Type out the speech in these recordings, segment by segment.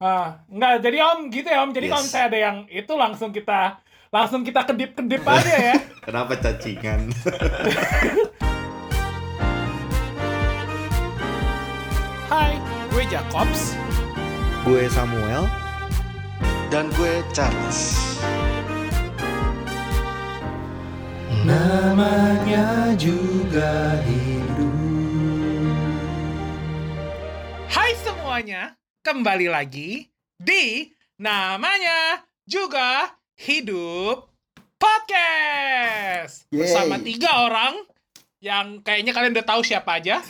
Ah, enggak, jadi Om gitu ya Om. Jadi Yes. kalau misalnya ada yang itu langsung kita langsung kita kedip-kedip aja ya. Kenapa cacingan? Hai, gue Jacobs. gue Samuel. Dan gue Charles. Namanya juga hidup. Hai semuanya, kembali lagi di namanya juga hidup podcast Yeay. bersama tiga orang yang kayaknya kalian udah tahu siapa aja.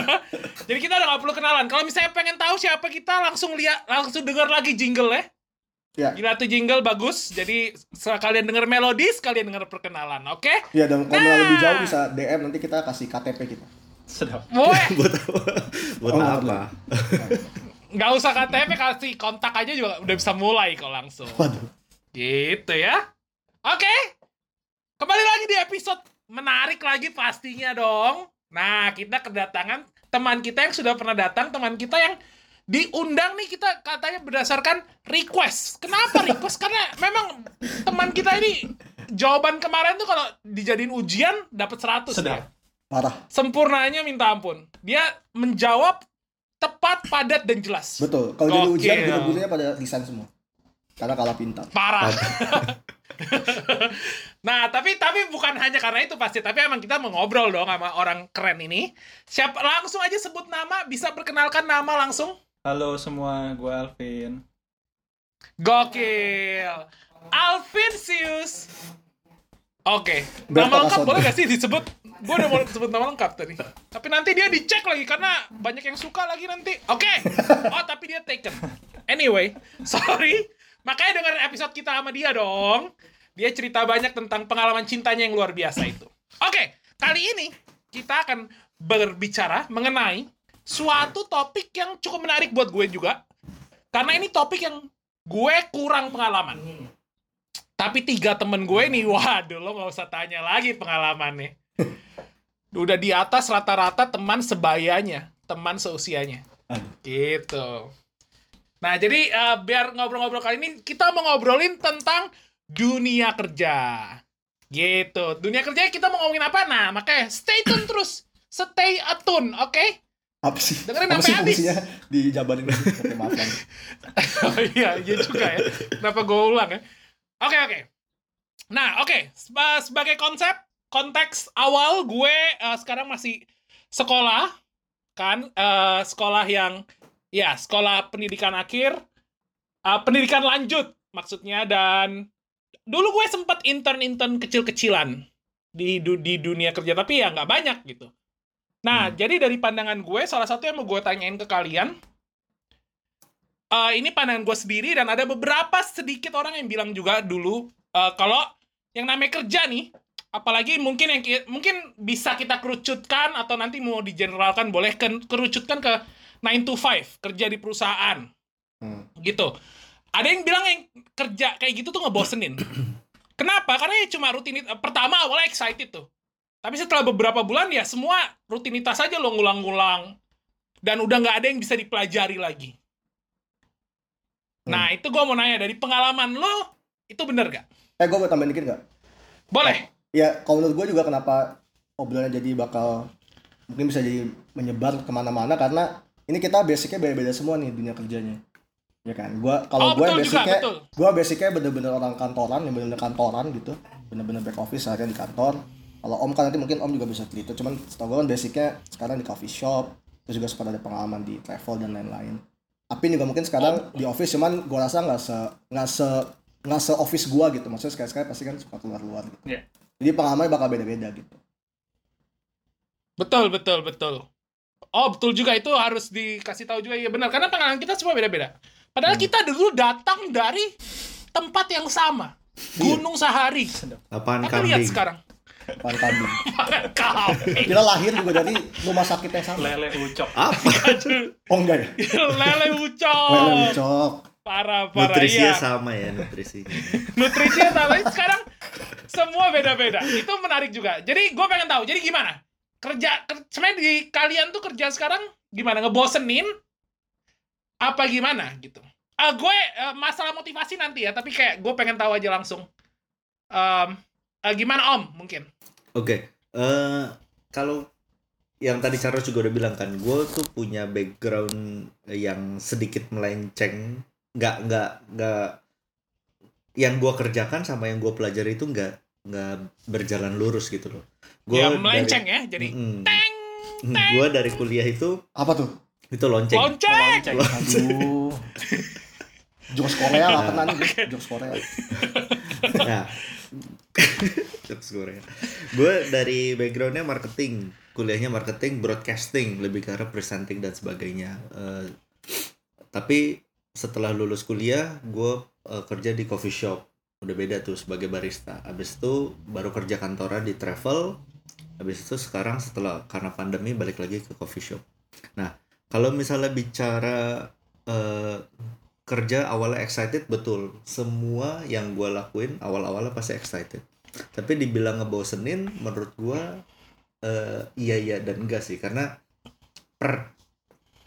Jadi kita udah gak perlu kenalan. Kalau misalnya pengen tahu siapa kita, langsung lihat, langsung dengar lagi jingle ya. Ya. Gila tuh jingle bagus. Jadi sekalian denger melodi, sekalian denger perkenalan, oke? Ya dan kalau Nah. lebih jauh bisa DM nanti kita kasih KTP kita. Sedap. Buat apa? Buat Oh, nggak apa? nggak usah KTP kasih kontak aja juga udah bisa mulai kok langsung. Waduh. Gitu ya. Oke. Kembali lagi di episode menarik lagi pastinya dong. Nah, kita kedatangan teman kita yang sudah pernah datang, teman kita yang diundang nih kita katanya berdasarkan request. Kenapa request? Karena memang teman kita ini jawaban kemarin tuh kalau dijadiin ujian dapat 100 Sedap. ya. Parah. Sempurnanya minta ampun. Dia menjawab tepat, padat dan jelas. Betul. Kalau jadi ujian guru-gurunya pada desain semua. Karena kalah pintar. parah. nah, tapi tapi bukan hanya karena itu pasti, tapi emang kita mau ngobrol dong sama orang keren ini. Siapa langsung aja sebut nama, bisa perkenalkan nama langsung. Halo semua, gue Alvin. Gokil. Alvinsius. Oke, Berapa nama lengkap boleh gak sih disebut? Gue udah mau sebut nama lengkap tadi. Tapi nanti dia dicek lagi karena banyak yang suka lagi nanti. Oke. Oh, tapi dia taken. Anyway, sorry. Makanya dengerin episode kita sama dia dong. Dia cerita banyak tentang pengalaman cintanya yang luar biasa itu. Oke, kali ini kita akan berbicara mengenai suatu topik yang cukup menarik buat gue juga. Karena ini topik yang gue kurang pengalaman. Tapi tiga temen gue nih, waduh lo gak usah tanya lagi pengalamannya. Udah di atas rata-rata teman sebayanya, teman seusianya. Aduh. Gitu. Nah, jadi eh, biar ngobrol-ngobrol kali ini, kita mau ngobrolin tentang dunia kerja. Gitu. Dunia kerja kita mau ngomongin apa? Nah, makanya stay tune terus. Stay tune, oke? Apa sih? Dengerin Apa sampai sih habis. fungsinya dijabarin gitu? Oke, maaf kan. oh iya, iya juga ya. Kenapa gue ulang ya? Oke, oke. Nah, oke. Seba- Sebagai konsep, konteks awal gue eh, sekarang masih sekolah. Kan, eh, sekolah yang, ya, sekolah pendidikan akhir. eh, pendidikan lanjut, maksudnya. Dan dulu gue sempat intern-intern kecil-kecilan di, du- di dunia kerja. Tapi ya nggak banyak gitu. Nah, jadi dari pandangan gue, salah satu yang mau gue tanyain ke kalian, eh, ini pandangan gue sendiri dan ada beberapa sedikit orang yang bilang juga dulu eh, kalau yang namanya kerja nih apalagi mungkin yang ki- mungkin bisa kita kerucutkan atau nanti mau digeneralkan boleh ke, kerucutkan ke 9 to 5 kerja di perusahaan Hmm. gitu ada yang bilang yang kerja kayak gitu tuh ngebosenin kenapa karena ya cuma rutinitas pertama awalnya excited tuh tapi setelah beberapa bulan ya semua rutinitas aja lo ngulang-ngulang dan udah nggak ada yang bisa dipelajari lagi Nah, itu gue mau nanya dari pengalaman lo, itu bener gak? Eh, gue mau tambahin dikit nggak? Boleh. Ya, kalau menurut gue juga kenapa obrolannya jadi bakal mungkin bisa jadi menyebar ke mana-mana karena ini kita basicnya beda-beda semua nih dunia kerjanya. Ya kan? Gua kalau Oh, gue juga, basicnya gua basicnya bener-bener orang kantoran, yang bener-bener kantoran gitu. Bener-bener back office seharian di kantor. Kalau Om kan nanti mungkin Om juga bisa cerita, cuman setahu gue kan basicnya sekarang di coffee shop, terus juga sempat ada pengalaman di travel dan lain-lain. Apin juga mungkin sekarang di office cuman gua rasa nggak se nggak se nggak se office gua gitu. Maksudnya sekali-sekali pasti kan suka keluar-luar gitu. Iya. Jadi pengalamannya bakal beda-beda gitu. Betul, betul, betul. Oh, betul juga. Itu harus dikasih tahu juga. Iya benar. Karena pengalaman kita semua beda-beda. Padahal kita dulu datang dari tempat yang sama. Gunung Sahari. Apaan Tapi lihat sekarang. Pan kambing. Kambing. Kita lahir juga dari rumah sakit yang sama. Lele ucok. Apa? Oh enggak ya? Lele ucok. Lele ucok. Parah, parah. Nutrisinya iya. sama ya nutrisinya. nutrisinya sama sekarang semua beda-beda. Itu menarik juga. Jadi gue pengen tahu. Jadi gimana? Kerja ker- sebenarnya di kalian tuh kerja sekarang gimana? Ngebosenin apa gimana gitu? Eh, gue eh, masalah motivasi nanti ya, tapi kayak gue pengen tahu aja langsung. Em, eh, gimana Om mungkin? Oke, eh kalau yang tadi Charles juga udah bilang kan, gue tuh punya background yang sedikit melenceng, nggak nggak nggak. Yang gue kerjakan sama yang gue pelajari itu nggak nggak berjalan lurus gitu loh. Gue ya melenceng ya, jadi teng gue dari kuliah itu Apa tuh? itu lonceng. lonceng. Aduh. Jokes Korea lah pernah nih, jokes Korea. Nah, jokes Korea. Gue dari backgroundnya marketing, kuliahnya marketing, broadcasting, lebih ke arah presenting dan sebagainya. Eh, tapi setelah lulus kuliah, gue eh, kerja di coffee shop. Udah beda tuh sebagai barista. Abis itu baru kerja kantoran di travel. Habis itu sekarang setelah karena pandemi balik lagi ke coffee shop. Nah, kalau misalnya bicara eh, kerja awalnya excited betul. Semua yang gue lakuin awal-awalnya pasti excited. Tapi dibilang ngebosenin menurut gue eh, iya iya dan enggak sih karena per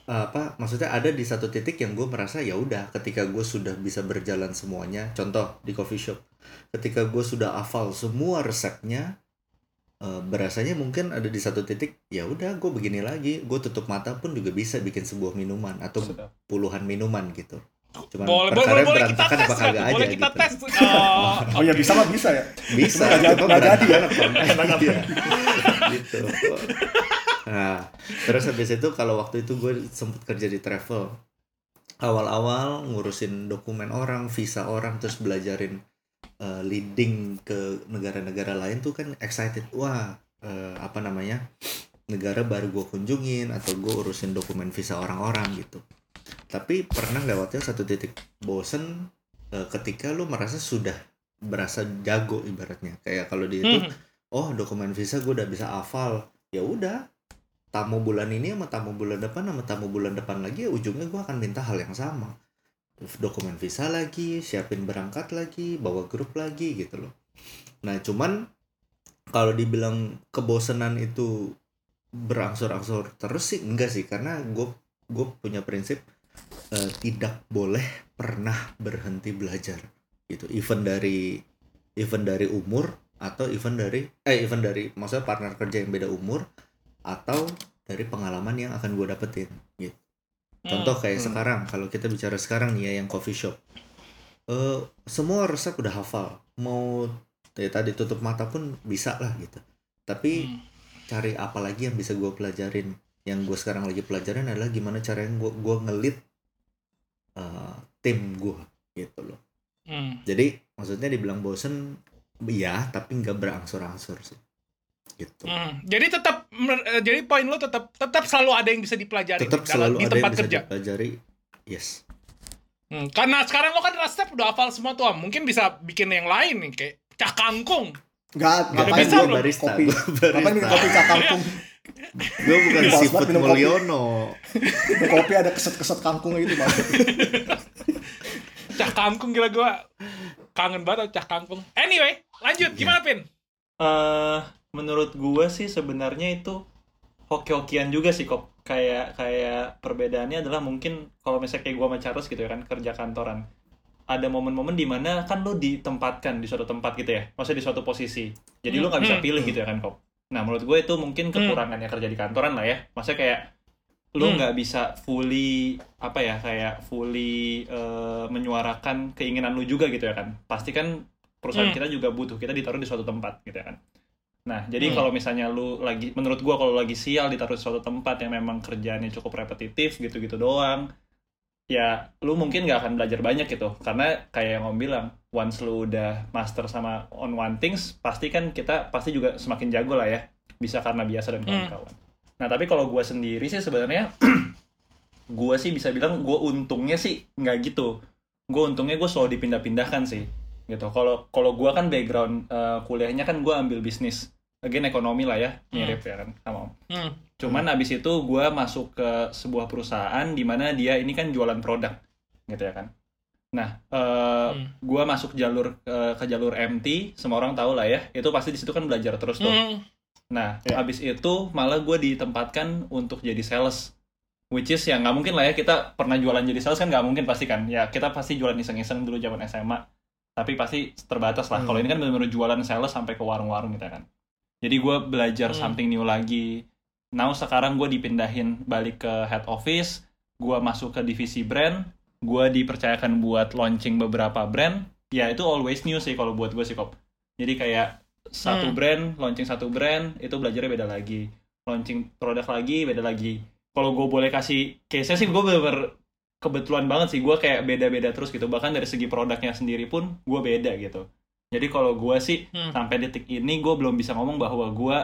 apa maksudnya ada di satu titik yang gue merasa ya udah ketika gue sudah bisa berjalan semuanya contoh di coffee shop ketika gue sudah hafal semua resepnya eh, berasanya mungkin ada di satu titik ya udah gue begini lagi gue tutup mata pun juga bisa bikin sebuah minuman atau puluhan minuman gitu cuman Boleh, boleh, boleh kita tes. apa kagak berarti. aja Boleh kita gitu tes. Oh, Oh ya bisa mah bisa ya. bisa Nggak jadi- cuma nggak jadi ya. gitu nah terus habis itu kalau waktu itu gue sempet kerja di travel. Awal-awal ngurusin dokumen orang visa orang terus belajarin eh, leading ke negara-negara lain tuh kan excited. Wah eh, apa namanya negara baru gue kunjungin atau gue urusin dokumen visa orang-orang gitu. Tapi pernah lewatnya satu titik bosen eh, ketika lu merasa sudah berasa jago ibaratnya. Kayak kalau di itu Hmm. oh dokumen visa gue udah bisa hafal. Ya udah tamu bulan ini sama tamu bulan depan sama tamu bulan depan lagi ya ujungnya gue akan minta hal yang sama. Dokumen visa lagi siapin berangkat lagi bawa grup lagi gitu loh. Nah cuman kalau dibilang kebosanan itu berangsur-angsur terus sih enggak sih. Karena gue gue punya prinsip eh, tidak boleh pernah berhenti belajar gitu. Even dari even dari umur atau even dari eh even dari maksudnya partner kerja yang beda umur atau dari pengalaman yang akan gue dapetin gitu. Contoh kayak Hmm. sekarang kalau kita bicara sekarang nih ya yang coffee shop. Eh semua resep udah hafal. Mau ya tadi tutup mata pun bisa lah gitu. Tapi Hmm. cari apa lagi yang bisa gue pelajarin? Yang gue sekarang lagi pelajarin adalah gimana caranya gue gue ngelit eh, tim gue gitu loh. Hmm. jadi maksudnya dibilang bosen ya tapi nggak berangsur-angsur sih. Gitu. Hmm. Jadi tetap jadi poin lo tetap tetap selalu ada yang bisa dipelajari tetap selalu di ada yang tempat bisa kerja. dipelajari yes Hmm, Karena sekarang lo kan resep udah hafal semua tuh, Am. mungkin bisa bikin yang lain nih kayak cak kangkung. Enggak, Nggak ngapain bisa belum? barista kopi. gue Ngapain minum kopi cakangkung? gue bukan seafood kopi. Mulyono Minum kopi ada keset-keset kangkung gitu, Bang. Cak kangkung gila gua kangen banget cak kangkung. Anyway, lanjut gimana Pin? eh menurut gua sih sebenarnya itu hoki-hokian juga sih kok kayak kayak perbedaannya adalah mungkin kalau misalnya kayak gua sama Charles gitu ya kan kerja kantoran. Ada momen-momen di mana kan lu ditempatkan di suatu tempat gitu ya maksudnya di suatu posisi. Jadi lu nggak bisa Hmm. pilih gitu ya kan kok nah menurut gue itu mungkin kekurangannya kerja di kantoran lah ya. Maksudnya kayak lu Hmm. nggak bisa fully apa ya kayak fully eh, menyuarakan keinginan lu juga gitu ya kan. Pasti kan perusahaan Hmm. kita juga butuh kita ditaruh di suatu tempat gitu ya kan nah jadi Hmm. kalau misalnya lu lagi menurut gua kalau lagi sial ditaruh di suatu tempat yang memang kerjaannya cukup repetitif gitu-gitu doang ya lu mungkin nggak akan belajar banyak gitu. Karena kayak yang om bilang once lu udah master sama on one things pasti kan kita pasti juga semakin jago lah ya. Bisa karena biasa dan kawan-kawan. Nah tapi kalau gua sendiri sih sebenarnya gua sih bisa bilang gua untungnya sih nggak gitu. Gue untungnya gue selalu dipindah-pindahkan sih gitu. Kalau kalau gue kan background eh, kuliahnya kan gue ambil bisnis again ekonomi lah ya mirip ya kan sama om Hmm. cuman abis itu gue masuk ke sebuah perusahaan di mana dia ini kan jualan produk gitu ya kan nah eh Hmm. gue masuk jalur eh, ke jalur MT semua orang tahu lah ya itu pasti di situ kan belajar terus tuh Hmm. Nah, Ya. abis itu malah gue ditempatkan untuk jadi sales which is ya nggak mungkin lah ya kita pernah jualan jadi sales kan nggak mungkin pasti kan ya kita pasti jualan iseng-iseng dulu zaman SMA tapi pasti terbatas lah Hmm. kalau ini kan benar-benar jualan sales sampai ke warung-warung gitu kan jadi gue belajar Hmm. something new lagi. Now sekarang gue dipindahin balik ke head office gue masuk ke divisi brand gue dipercayakan buat launching beberapa brand. Ya itu always new sih kalau buat gue sih kok jadi kayak satu Hmm. brand launching satu brand itu belajarnya beda lagi. Launching produk lagi beda lagi. Kalau gue boleh kasih case sih gue bener kebetulan banget sih. Gue kayak beda-beda terus gitu. Bahkan dari segi produknya sendiri pun gue beda gitu jadi kalau gue sih Hmm. sampai detik ini gue belum bisa ngomong bahwa gue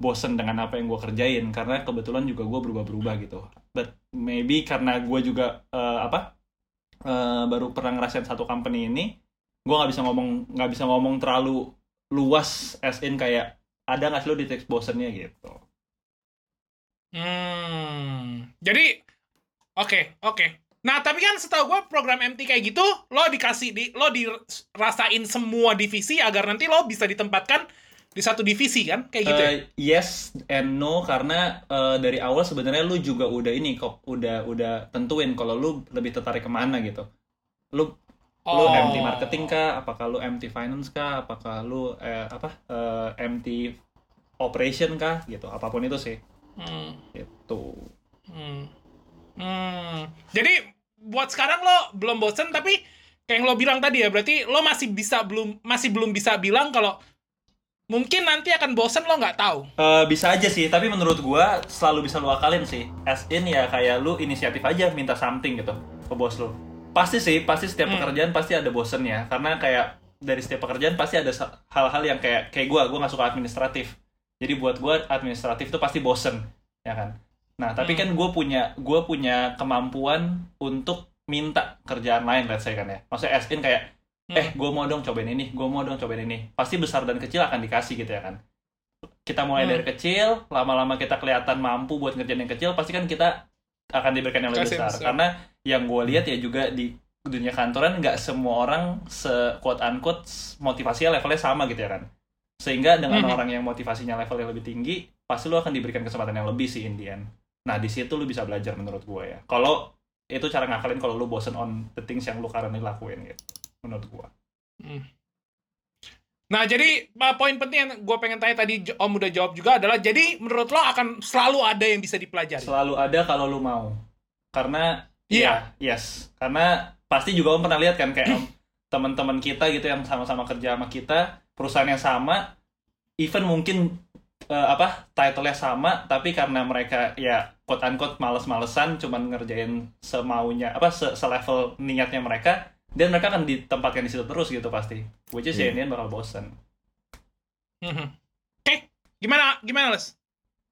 bosen dengan apa yang gue kerjain karena kebetulan juga gue berubah-berubah gitu but maybe karena gue juga eh, apa eh, baru pernah ngerasain satu company ini gue nggak bisa ngomong nggak bisa ngomong terlalu luas as in kayak ada nggak sih lo di titik bosennya gitu Hmm. Jadi oke, oke. Nah, tapi kan setahu gue program MT kayak gitu, lo dikasih di lo dirasain semua divisi agar nanti lo bisa ditempatkan di satu divisi kan? Kayak gitu ya. Eh, yes and no karena eh, dari awal sebenarnya lu juga udah ini kok udah udah tentuin kalau lu lebih tertarik ke mana gitu lu lu Oh. MT marketing kah apakah lu MT finance kah apakah lu eh, apa eh, MT operation kah gitu apa pun itu sih Hmm. itu Hmm. Hmm. Jadi buat sekarang lo belum bosen tapi kayak yang lo bilang tadi ya berarti lo masih bisa belum masih belum bisa bilang kalau mungkin nanti akan bosen lo nggak tahu. Eh, bisa aja sih tapi menurut gua selalu bisa lu akalin sih as in ya kayak lu inisiatif aja minta something gitu ke bos lu pasti sih pasti setiap Hmm. pekerjaan pasti ada bosennya karena kayak dari setiap pekerjaan pasti ada hal-hal yang kayak kayak gua gua nggak suka administratif jadi buat gua administratif itu pasti bosen ya kan nah tapi Hmm. kan gue punya gua punya kemampuan untuk minta kerjaan lain let's say kan ya maksudnya as in kayak Hmm. eh gue mau dong cobain ini gue mau dong cobain ini pasti besar dan kecil akan dikasih gitu ya kan kita mulai Hmm. dari kecil lama-lama kita kelihatan mampu buat ngerjain yang kecil pasti kan kita akan diberikan yang lebih besar besar. karena yang gue lihat ya juga di dunia kantoran nggak semua orang se quote unquote motivasinya levelnya sama gitu ya kan sehingga dengan Mhm. orang yang motivasinya levelnya lebih tinggi pasti lu akan diberikan kesempatan yang lebih sih in the end. Nah di situ lu bisa belajar menurut gue ya. Kalau itu cara ngakalin kalau lu bosen on the things yang lu currently lakuin gitu menurut gue Nah, jadi poin penting yang gue pengen tanya tadi Om udah jawab juga adalah jadi menurut lo akan selalu ada yang bisa dipelajari. selalu ada kalau lu mau. Karena Iya. iya, yes. Karena pasti juga om pernah lihat kan kayak om, teman-teman kita gitu yang sama-sama kerja sama kita perusahaan yang sama even mungkin eh, apa title-nya sama tapi karena mereka ya quote unquote males-malesan cuman ngerjain semaunya apa se selevel niatnya mereka dan mereka akan ditempatkan di situ terus gitu pasti which is Iya. ya ini bakal bosen Mhm. Oke, gimana gimana Les?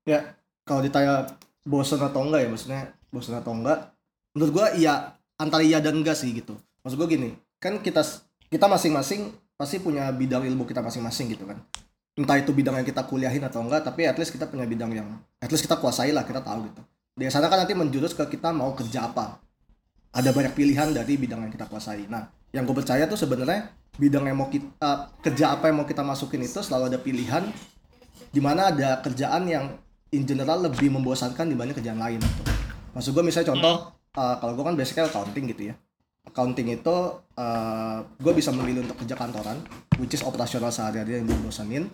ya kalau ditanya bosen atau enggak ya maksudnya bosen atau enggak menurut gua iya antara iya dan enggak sih gitu maksud gua gini kan kita kita masing-masing pasti punya bidang ilmu kita masing-masing gitu kan entah itu bidang yang kita kuliahin atau enggak tapi at least kita punya bidang yang at least kita kuasai lah kita tahu gitu di sana kan nanti menjurus ke kita mau kerja apa ada banyak pilihan dari bidang yang kita kuasai nah yang gue percaya tuh sebenarnya bidang yang mau kita kerja apa yang mau kita masukin itu selalu ada pilihan di mana ada kerjaan yang in general lebih membosankan dibanding kerjaan lain gitu. Maksud gue misalnya contoh, uh, kalau gue kan basicnya accounting gitu ya. Accounting itu uh, gue bisa memilih untuk kerja kantoran, which is operasional sehari-hari yang membosanin.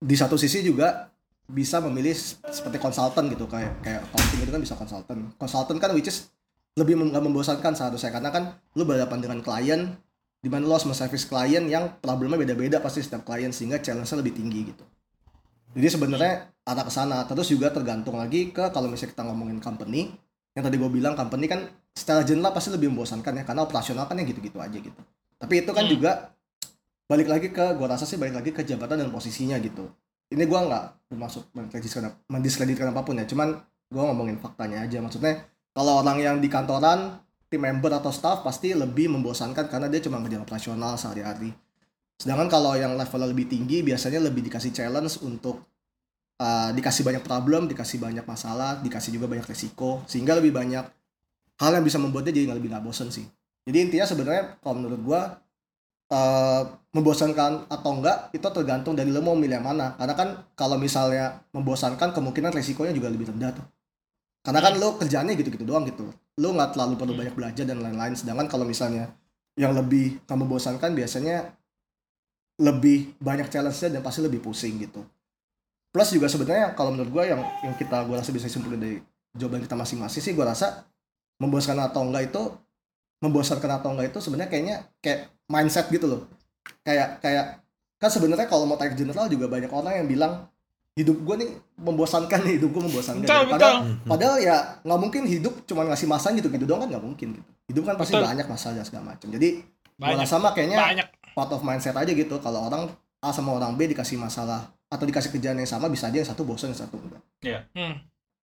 Di satu sisi juga bisa memilih seperti konsultan gitu kayak kayak accounting itu kan bisa konsultan. Konsultan kan which is lebih nggak membosankan seharusnya karena kan lu berhadapan dengan klien di mana lo harus service klien yang problemnya beda-beda pasti setiap klien sehingga challenge-nya lebih tinggi gitu. Jadi sebenarnya arah ke sana. Terus juga tergantung lagi ke kalau misalnya kita ngomongin company, yang tadi gue bilang company kan secara general pasti lebih membosankan ya karena operasional kan ya gitu-gitu aja gitu. Tapi itu kan Hmm. juga balik lagi ke gue rasa sih balik lagi ke jabatan dan posisinya gitu. Ini gue nggak bermaksud mendiskreditkan, mendiskreditkan apa pun ya, cuman gue ngomongin faktanya aja. Maksudnya kalau orang yang di kantoran, tim member atau staff pasti lebih membosankan karena dia cuma ngerjain operasional sehari-hari. Sedangkan kalau yang levelnya lebih tinggi biasanya lebih dikasih challenge untuk uh, dikasih banyak problem, dikasih banyak masalah, dikasih juga banyak resiko, sehingga lebih banyak hal yang bisa membuatnya jadi nggak lebih nggak bosen sih. Jadi intinya sebenarnya kalau menurut gua uh, membosankan atau enggak itu tergantung dari lo mau milih yang mana. Karena kan kalau misalnya membosankan kemungkinan resikonya juga lebih rendah tuh. karena kan lo kerjaannya gitu-gitu doang gitu lo nggak terlalu perlu banyak belajar dan lain-lain sedangkan kalau misalnya yang lebih kamu bosankan biasanya lebih banyak challenge-nya dan pasti lebih pusing gitu plus juga sebenarnya kalau menurut gue yang yang kita gue rasa bisa simpulin dari jawaban kita masing-masing sih gue rasa membosankan atau enggak itu membosankan atau enggak itu sebenarnya kayaknya kayak mindset gitu loh kayak kayak kan sebenarnya kalau mau tarik general juga banyak orang yang bilang hidup gue nih membosankan nih hidup gue membosankan Betul, padahal betul. Hmm. padahal ya nggak mungkin hidup cuma ngasih masalah gitu gitu doang kan nggak mungkin gitu hidup kan pasti Betul. banyak masalah segala macam jadi Banyak. malah sama kayaknya Banyak. part of mindset aja gitu kalau orang A sama orang B dikasih masalah atau dikasih kerjaan yang sama bisa aja yang satu bosan yang satu enggak Hmm.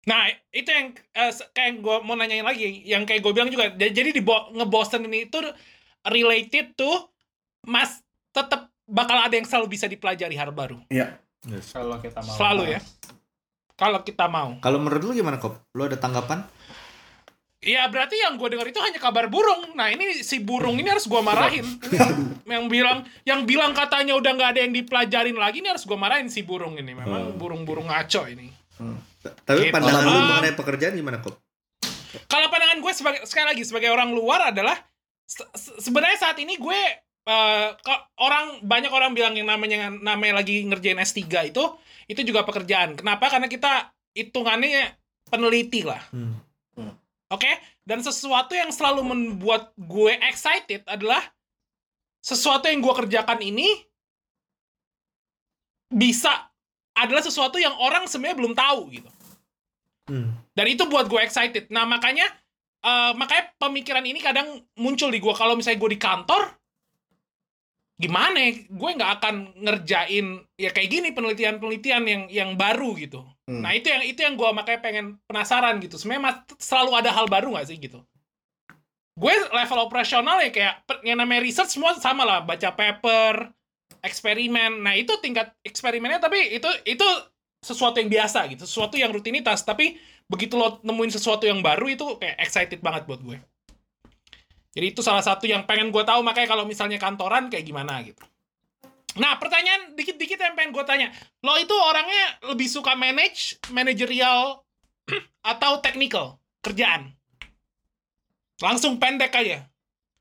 Nah, itu yang eh, se- kayak gue mau nanyain lagi, yang kayak gue bilang juga. Jadi di bo- ngebosen ini itu related tuh mas tetap bakal ada yang selalu bisa dipelajari hal baru. Yes. Kalau kita mau. Selalu ya. Kalau kita mau. Kalau menurut lu gimana kok? Lu ada tanggapan? Ya berarti yang gue dengar itu hanya kabar burung. Nah ini si burung ini harus gue marahin. Yang bilang yang bilang katanya udah nggak ada yang dipelajarin lagi ini harus gue marahin si burung ini. Memang Hmm. burung-burung ngaco ini. T- Tapi Gitu. pandangan lu mengenai pekerjaan gimana kok? Kalau pandangan gue sebagai sekali lagi sebagai orang luar adalah se- se- sebenarnya saat ini gue ko- orang banyak orang bilang yang namanya namanya lagi ngerjain S3 itu itu juga pekerjaan. Kenapa? Karena kita hitungannya peneliti lah. Hmm. Oke? Dan sesuatu yang selalu membuat gue excited adalah sesuatu yang gue kerjakan ini bisa adalah sesuatu yang orang sebenarnya belum tahu gitu. Hmm. Dan itu buat gue excited. Nah, makanya eh, makanya pemikiran ini kadang muncul di gue kalau misalnya gue di kantor gimana ya? gue nggak akan ngerjain ya kayak gini penelitian-penelitian yang yang baru gitu. Hmm. Nah, itu yang itu yang gue makanya pengen penasaran gitu. Sebenarnya selalu ada hal baru nggak sih gitu. Gue level operasional ya kayak yang namanya research semua sama lah, baca paper, eksperimen. Nah, itu tingkat eksperimennya tapi itu itu sesuatu yang biasa gitu, sesuatu yang rutinitas. Tapi begitu lo nemuin sesuatu yang baru itu kayak excited banget buat gue. Jadi itu salah satu yang pengen gue tahu makanya kalau misalnya kantoran kayak gimana gitu. Nah pertanyaan dikit-dikit yang pengen gue tanya, lo itu orangnya lebih suka manage, managerial atau technical kerjaan? Langsung pendek aja.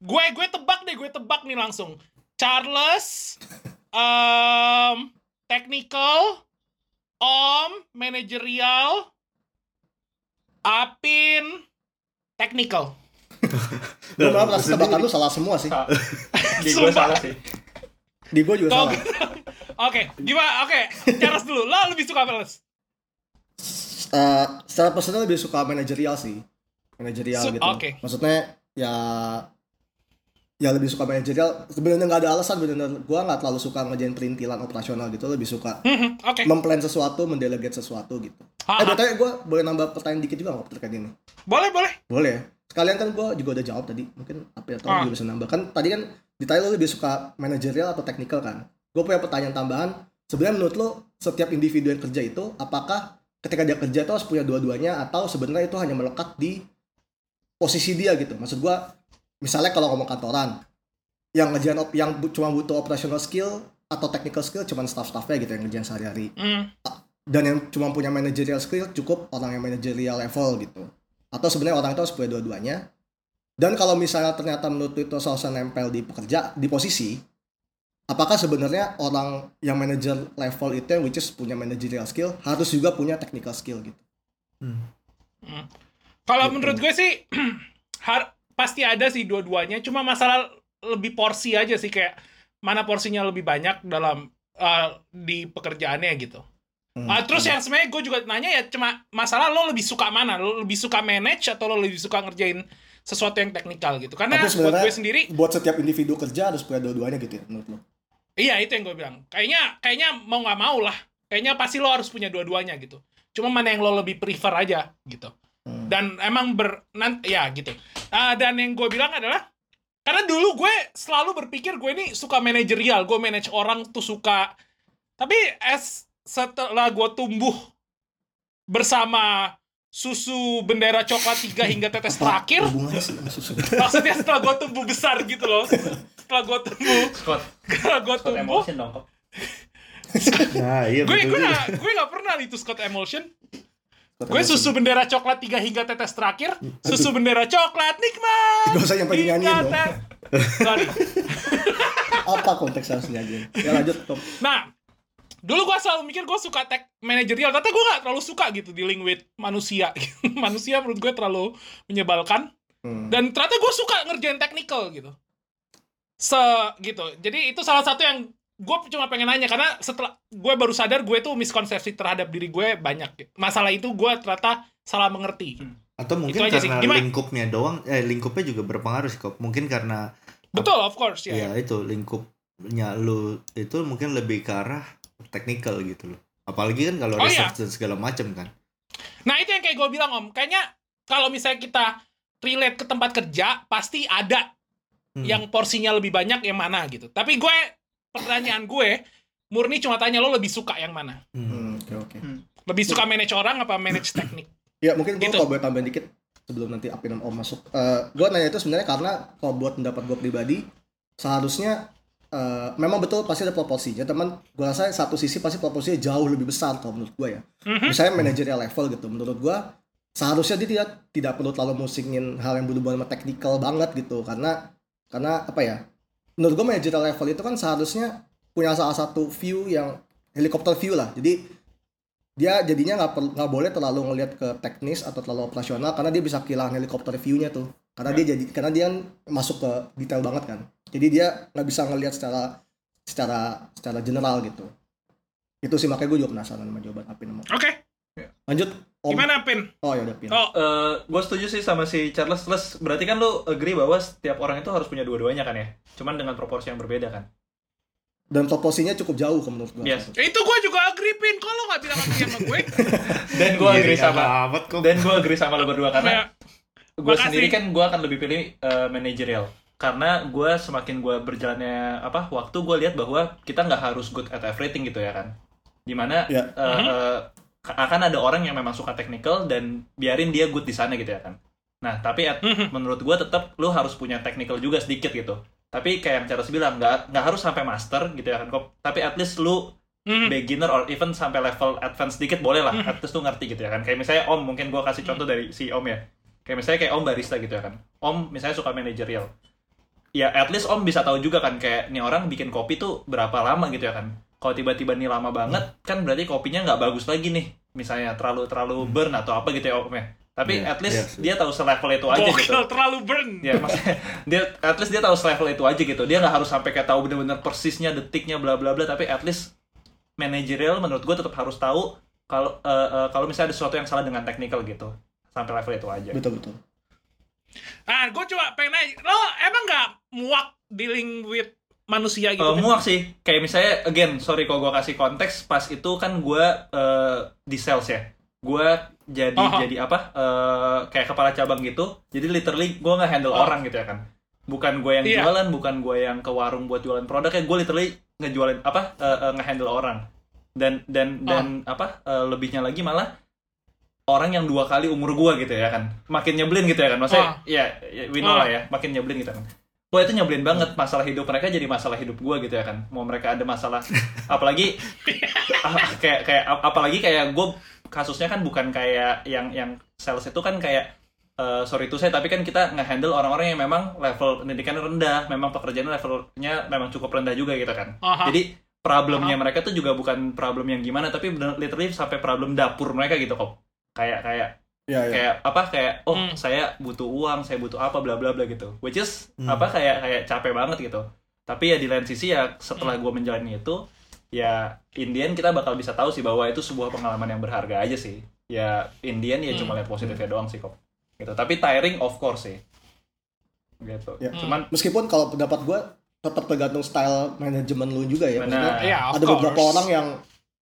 Gue gue tebak deh, gue tebak nih langsung. Charles, um, technical, Om, managerial, Apin, technical. Gue malah merasa Sendiri. tebakan lu salah semua sih. Di gue salah sih. Di gue juga Kau- salah. Oke, gimana? Oke, Charles dulu. Lo lebih suka apa, Les? Eh, secara personal lebih suka manajerial sih. Manajerial gitu. oke. Maksudnya ya ya lebih suka manajerial. Sebenarnya nggak ada alasan benar gua nggak terlalu suka ngerjain perintilan operasional gitu. Lebih suka Mhm, Oke. memplan sesuatu, mendelegate sesuatu gitu. Ha, Eh. BTW gue boleh nambah pertanyaan dikit juga nggak terkait ini? Boleh, boleh. Boleh ya? Sekalian kan gue juga udah jawab tadi. Mungkin apa ya, Ah. juga bisa nambah. Kan tadi kan ditanya lo lebih suka manajerial atau technical kan? Gue punya pertanyaan tambahan. Sebenarnya menurut lo, setiap individu yang kerja itu, apakah ketika dia kerja itu harus punya dua-duanya atau sebenarnya itu hanya melekat di posisi dia gitu? Maksud gue, misalnya kalau ngomong kantoran, yang ngerjain op- yang bu- cuma butuh operational skill atau technical skill cuman staff-staffnya gitu yang ngerjain sehari-hari Hmm. dan yang cuma punya managerial skill cukup orang yang managerial level gitu atau sebenarnya orang itu harus punya dua-duanya dan kalau misalnya ternyata menurut itu seharusnya nempel di pekerja di posisi apakah sebenarnya orang yang manager level itu yang which is punya managerial skill harus juga punya technical skill gitu Hmm. Kalau Gitu. menurut gue sih har- pasti ada sih dua-duanya. Cuma masalah lebih porsi aja sih kayak mana porsinya lebih banyak dalam uh, di pekerjaannya gitu. Hmm. Ah, terus yang sebenarnya gue juga nanya ya cuma masalah lo lebih suka mana? Lo lebih suka manage atau lo lebih suka ngerjain sesuatu yang teknikal gitu? Karena Tapi buat gue sendiri, buat setiap individu kerja harus punya dua-duanya gitu ya menurut lo iya itu yang gue bilang. Kayaknya kayaknya mau nggak mau lah. Kayaknya pasti lo harus punya dua-duanya gitu. Cuma mana yang lo lebih prefer aja gitu. Hmm. dan emang ber nan- ya gitu Ah, dan yang gue bilang adalah karena dulu gue selalu berpikir gue ini suka manajerial gue manage orang tuh suka tapi as setelah gue tumbuh bersama susu bendera coklat tiga hingga tetes Apa terakhir maksudnya setelah gue tumbuh besar gitu loh setelah gue tumbuh Scott, setelah gue Scott tumbuh emotion dong. Kok. Nah, iya gue gue gak gue gak pernah itu Scott Emulsion Gue susu bendera coklat 3 hingga tetes terakhir. Susu bendera coklat nikmat. Gak usah nyampe dinyanyiin dong. Sorry. Apa konteks harusnya aja? Ya lanjut Tom. Nah, dulu gue selalu mikir gue suka tech managerial. Ternyata gue gak terlalu suka gitu dealing with manusia. manusia menurut gue terlalu menyebalkan. Hmm. Dan ternyata gue suka ngerjain technical gitu. Se gitu. Jadi itu salah satu yang gue cuma pengen nanya karena setelah gue baru sadar gue tuh miskonsepsi terhadap diri gue banyak. Masalah itu gue ternyata salah mengerti. Atau mungkin Itu karena lingkupnya doang, eh lingkupnya juga berpengaruh sih kok. Mungkin karena Betul, of course ya. ya itu lingkupnya lu itu mungkin lebih ke arah technical gitu loh. Apalagi kan kalau Oh, iya. research dan segala macam kan. Nah itu yang kayak gue bilang om, kayaknya kalau misalnya kita relate ke tempat kerja pasti ada Hmm. yang porsinya lebih banyak yang mana gitu. Tapi gue pertanyaan gue murni cuma tanya lo lebih suka yang mana? Hmm. Hmm, Oke oke. Lebih suka manage orang apa manage teknik? Ya mungkin gue Gitu. kalau boleh tambahin dikit sebelum nanti Apin sama Om masuk. Eh gue nanya itu sebenarnya karena kalau buat pendapat gue pribadi seharusnya eh, memang betul pasti ada proporsinya teman. Gue rasa satu sisi pasti proporsinya jauh lebih besar kalau menurut gue ya. Mhm. Misalnya managerial level gitu. Menurut gue seharusnya dia tidak tidak perlu terlalu musingin hal yang berhubungan sama technical banget gitu karena karena apa ya? Menurut gue managerial level itu kan seharusnya punya salah satu view yang helikopter view lah. Jadi dia jadinya nggak perlu nggak boleh terlalu ngelihat ke teknis atau terlalu operasional karena dia bisa kehilangan helikopter view-nya tuh. Karena dia jadi karena dia kan masuk ke detail banget kan. Jadi dia nggak bisa ngelihat secara secara secara general gitu. Itu sih makanya gue juga penasaran sama jawaban Apin sama Oke, lanjut Om gimana Pin? oh ya udah Pin Oh, gue setuju sih sama si Charles. Terus berarti kan lu agree bahwa setiap orang itu harus punya dua-duanya kan ya? Cuman dengan proporsi yang berbeda kan? dan proporsinya cukup jauh kalau menurut gue Yes. itu gue juga agree Pin. Kok lo gak bilang agree sama gue? Dan gue agree sama dan gue agree sama lo berdua Ya, karena gue Makasih. sendiri kan gue akan lebih pilih uh, managerial karena gue semakin gue berjalannya apa waktu gue lihat bahwa kita nggak harus good at everything gitu ya kan di mana Ya. uh, Mhm. uh, akan ada orang yang memang suka technical dan biarin dia good di sana gitu ya kan. Nah tapi at- Mhm. menurut gue tetap lu harus punya technical juga sedikit gitu. Tapi kayak yang Charles bilang nggak nggak harus sampai master gitu ya kan kok. Tapi at least lu Mhm. beginner or even sampai level advance dikit boleh lah. Mhm. at least tuh ngerti gitu ya kan. Kayak misalnya om mungkin gua kasih contoh dari si om ya. Kayak misalnya kayak om barista gitu ya kan. Om misalnya suka managerial ya at least om bisa tahu juga kan kayak nih orang bikin kopi tuh berapa lama gitu ya kan kalau tiba-tiba nih lama banget kan berarti kopinya nggak bagus lagi nih. Misalnya terlalu terlalu burn atau apa gitu ya om ya. Tapi Iya, at least sih. dia tahu selevel itu aja gitu. Gokil, terlalu burn. ya maksudnya dia at least dia tahu selevel itu aja gitu. Dia nggak harus sampai kayak tahu bener-bener persisnya detiknya bla bla bla. Tapi at least managerial menurut gue tetap harus tahu kalau eh, eh, kalau misalnya ada sesuatu yang salah dengan technical gitu. Sampai level itu aja. Betul betul. Ah, gue coba pengen nanya, lo emang gak muak dealing with manusia gitu? Eh, Pin? muak sih kayak misalnya again sorry kalau gue kasih konteks pas itu kan gue eh, di sales ya gue jadi Aha. jadi apa eh, kayak kepala cabang gitu jadi literally gue nggak handle Oh. orang gitu ya kan bukan gue yang Iya. jualan bukan gue yang ke warung buat jualan produk ya gue literally ngejualin apa eh, eh, nge-handle orang dan dan dan apa eh, lebihnya lagi malah orang yang dua kali umur gue gitu ya kan makin nyebelin gitu ya kan maksudnya Ah. ya, ya we know lah ya makin nyebelin gitu kan Wah itu nyebelin banget masalah hidup mereka jadi masalah hidup gua gitu ya kan. Mau mereka ada masalah. Apalagi ah, kayak kayak ap- apalagi kayak gue kasusnya kan bukan kayak yang yang sales itu kan kayak eh, sorry itu saya tapi kan kita nge-handle orang-orang yang memang level pendidikan rendah memang pekerjaan levelnya memang cukup rendah juga gitu kan. Aha. jadi problemnya mereka tuh juga bukan problem yang gimana tapi bener literally sampai problem dapur mereka gitu kok kayak kayak ya ya kayak apa kayak oh Hmm. saya butuh uang saya butuh apa bla bla bla gitu which is Hmm. apa kayak kayak capek banget gitu tapi ya di lain sisi ya setelah Hmm. gue menjalani itu ya Indian kita bakal bisa tahu sih bahwa itu sebuah pengalaman yang berharga aja sih ya Indian ya cuma Hmm. lihat positifnya doang sih kok gitu tapi tiring of course sih gitu Ya. cuman meskipun kalau pendapat gue tetap tergantung style manajemen lu juga ya maksudnya. Iya, of ada beberapa orang yang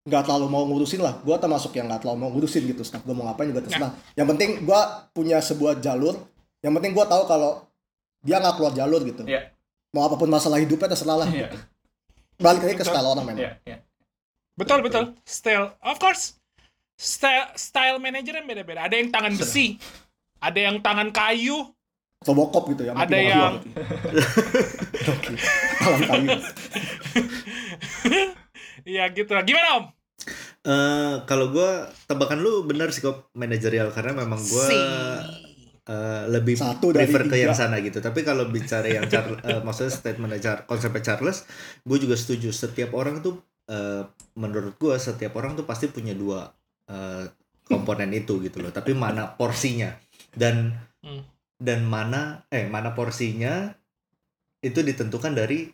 nggak terlalu mau ngurusin lah. Gue termasuk yang nggak terlalu mau ngurusin gitu staff gue mau ngapain juga terserah. Yang penting gue punya sebuah jalur. Yang penting gue tahu kalau dia nggak keluar jalur gitu. Iya. mau apa pun masalah hidupnya terserah lah. Iya. balik lagi ke style orang memang. Ya ya. Betul, betul. Style, of course. Style, style manager yang beda-beda. Ada yang tangan besi, ada yang tangan kayu, atau bokop gitu ya Ada yang- gitu. Tangan kayu ya gitu lah. Gimana om? Eh, kalau gua tebakan lu bener sih kok manajerial karena memang gua Si. eh, lebih Satu dari prefer ke yang sana gitu. Tapi kalau bicara yang Char- eh, maksudnya statement Char konsepnya Charles, gue juga setuju. Setiap orang tuh eh, menurut gua setiap orang tuh pasti punya dua eh, komponen itu gitu loh. Tapi mana porsinya dan Hmm. dan mana eh mana porsinya itu ditentukan dari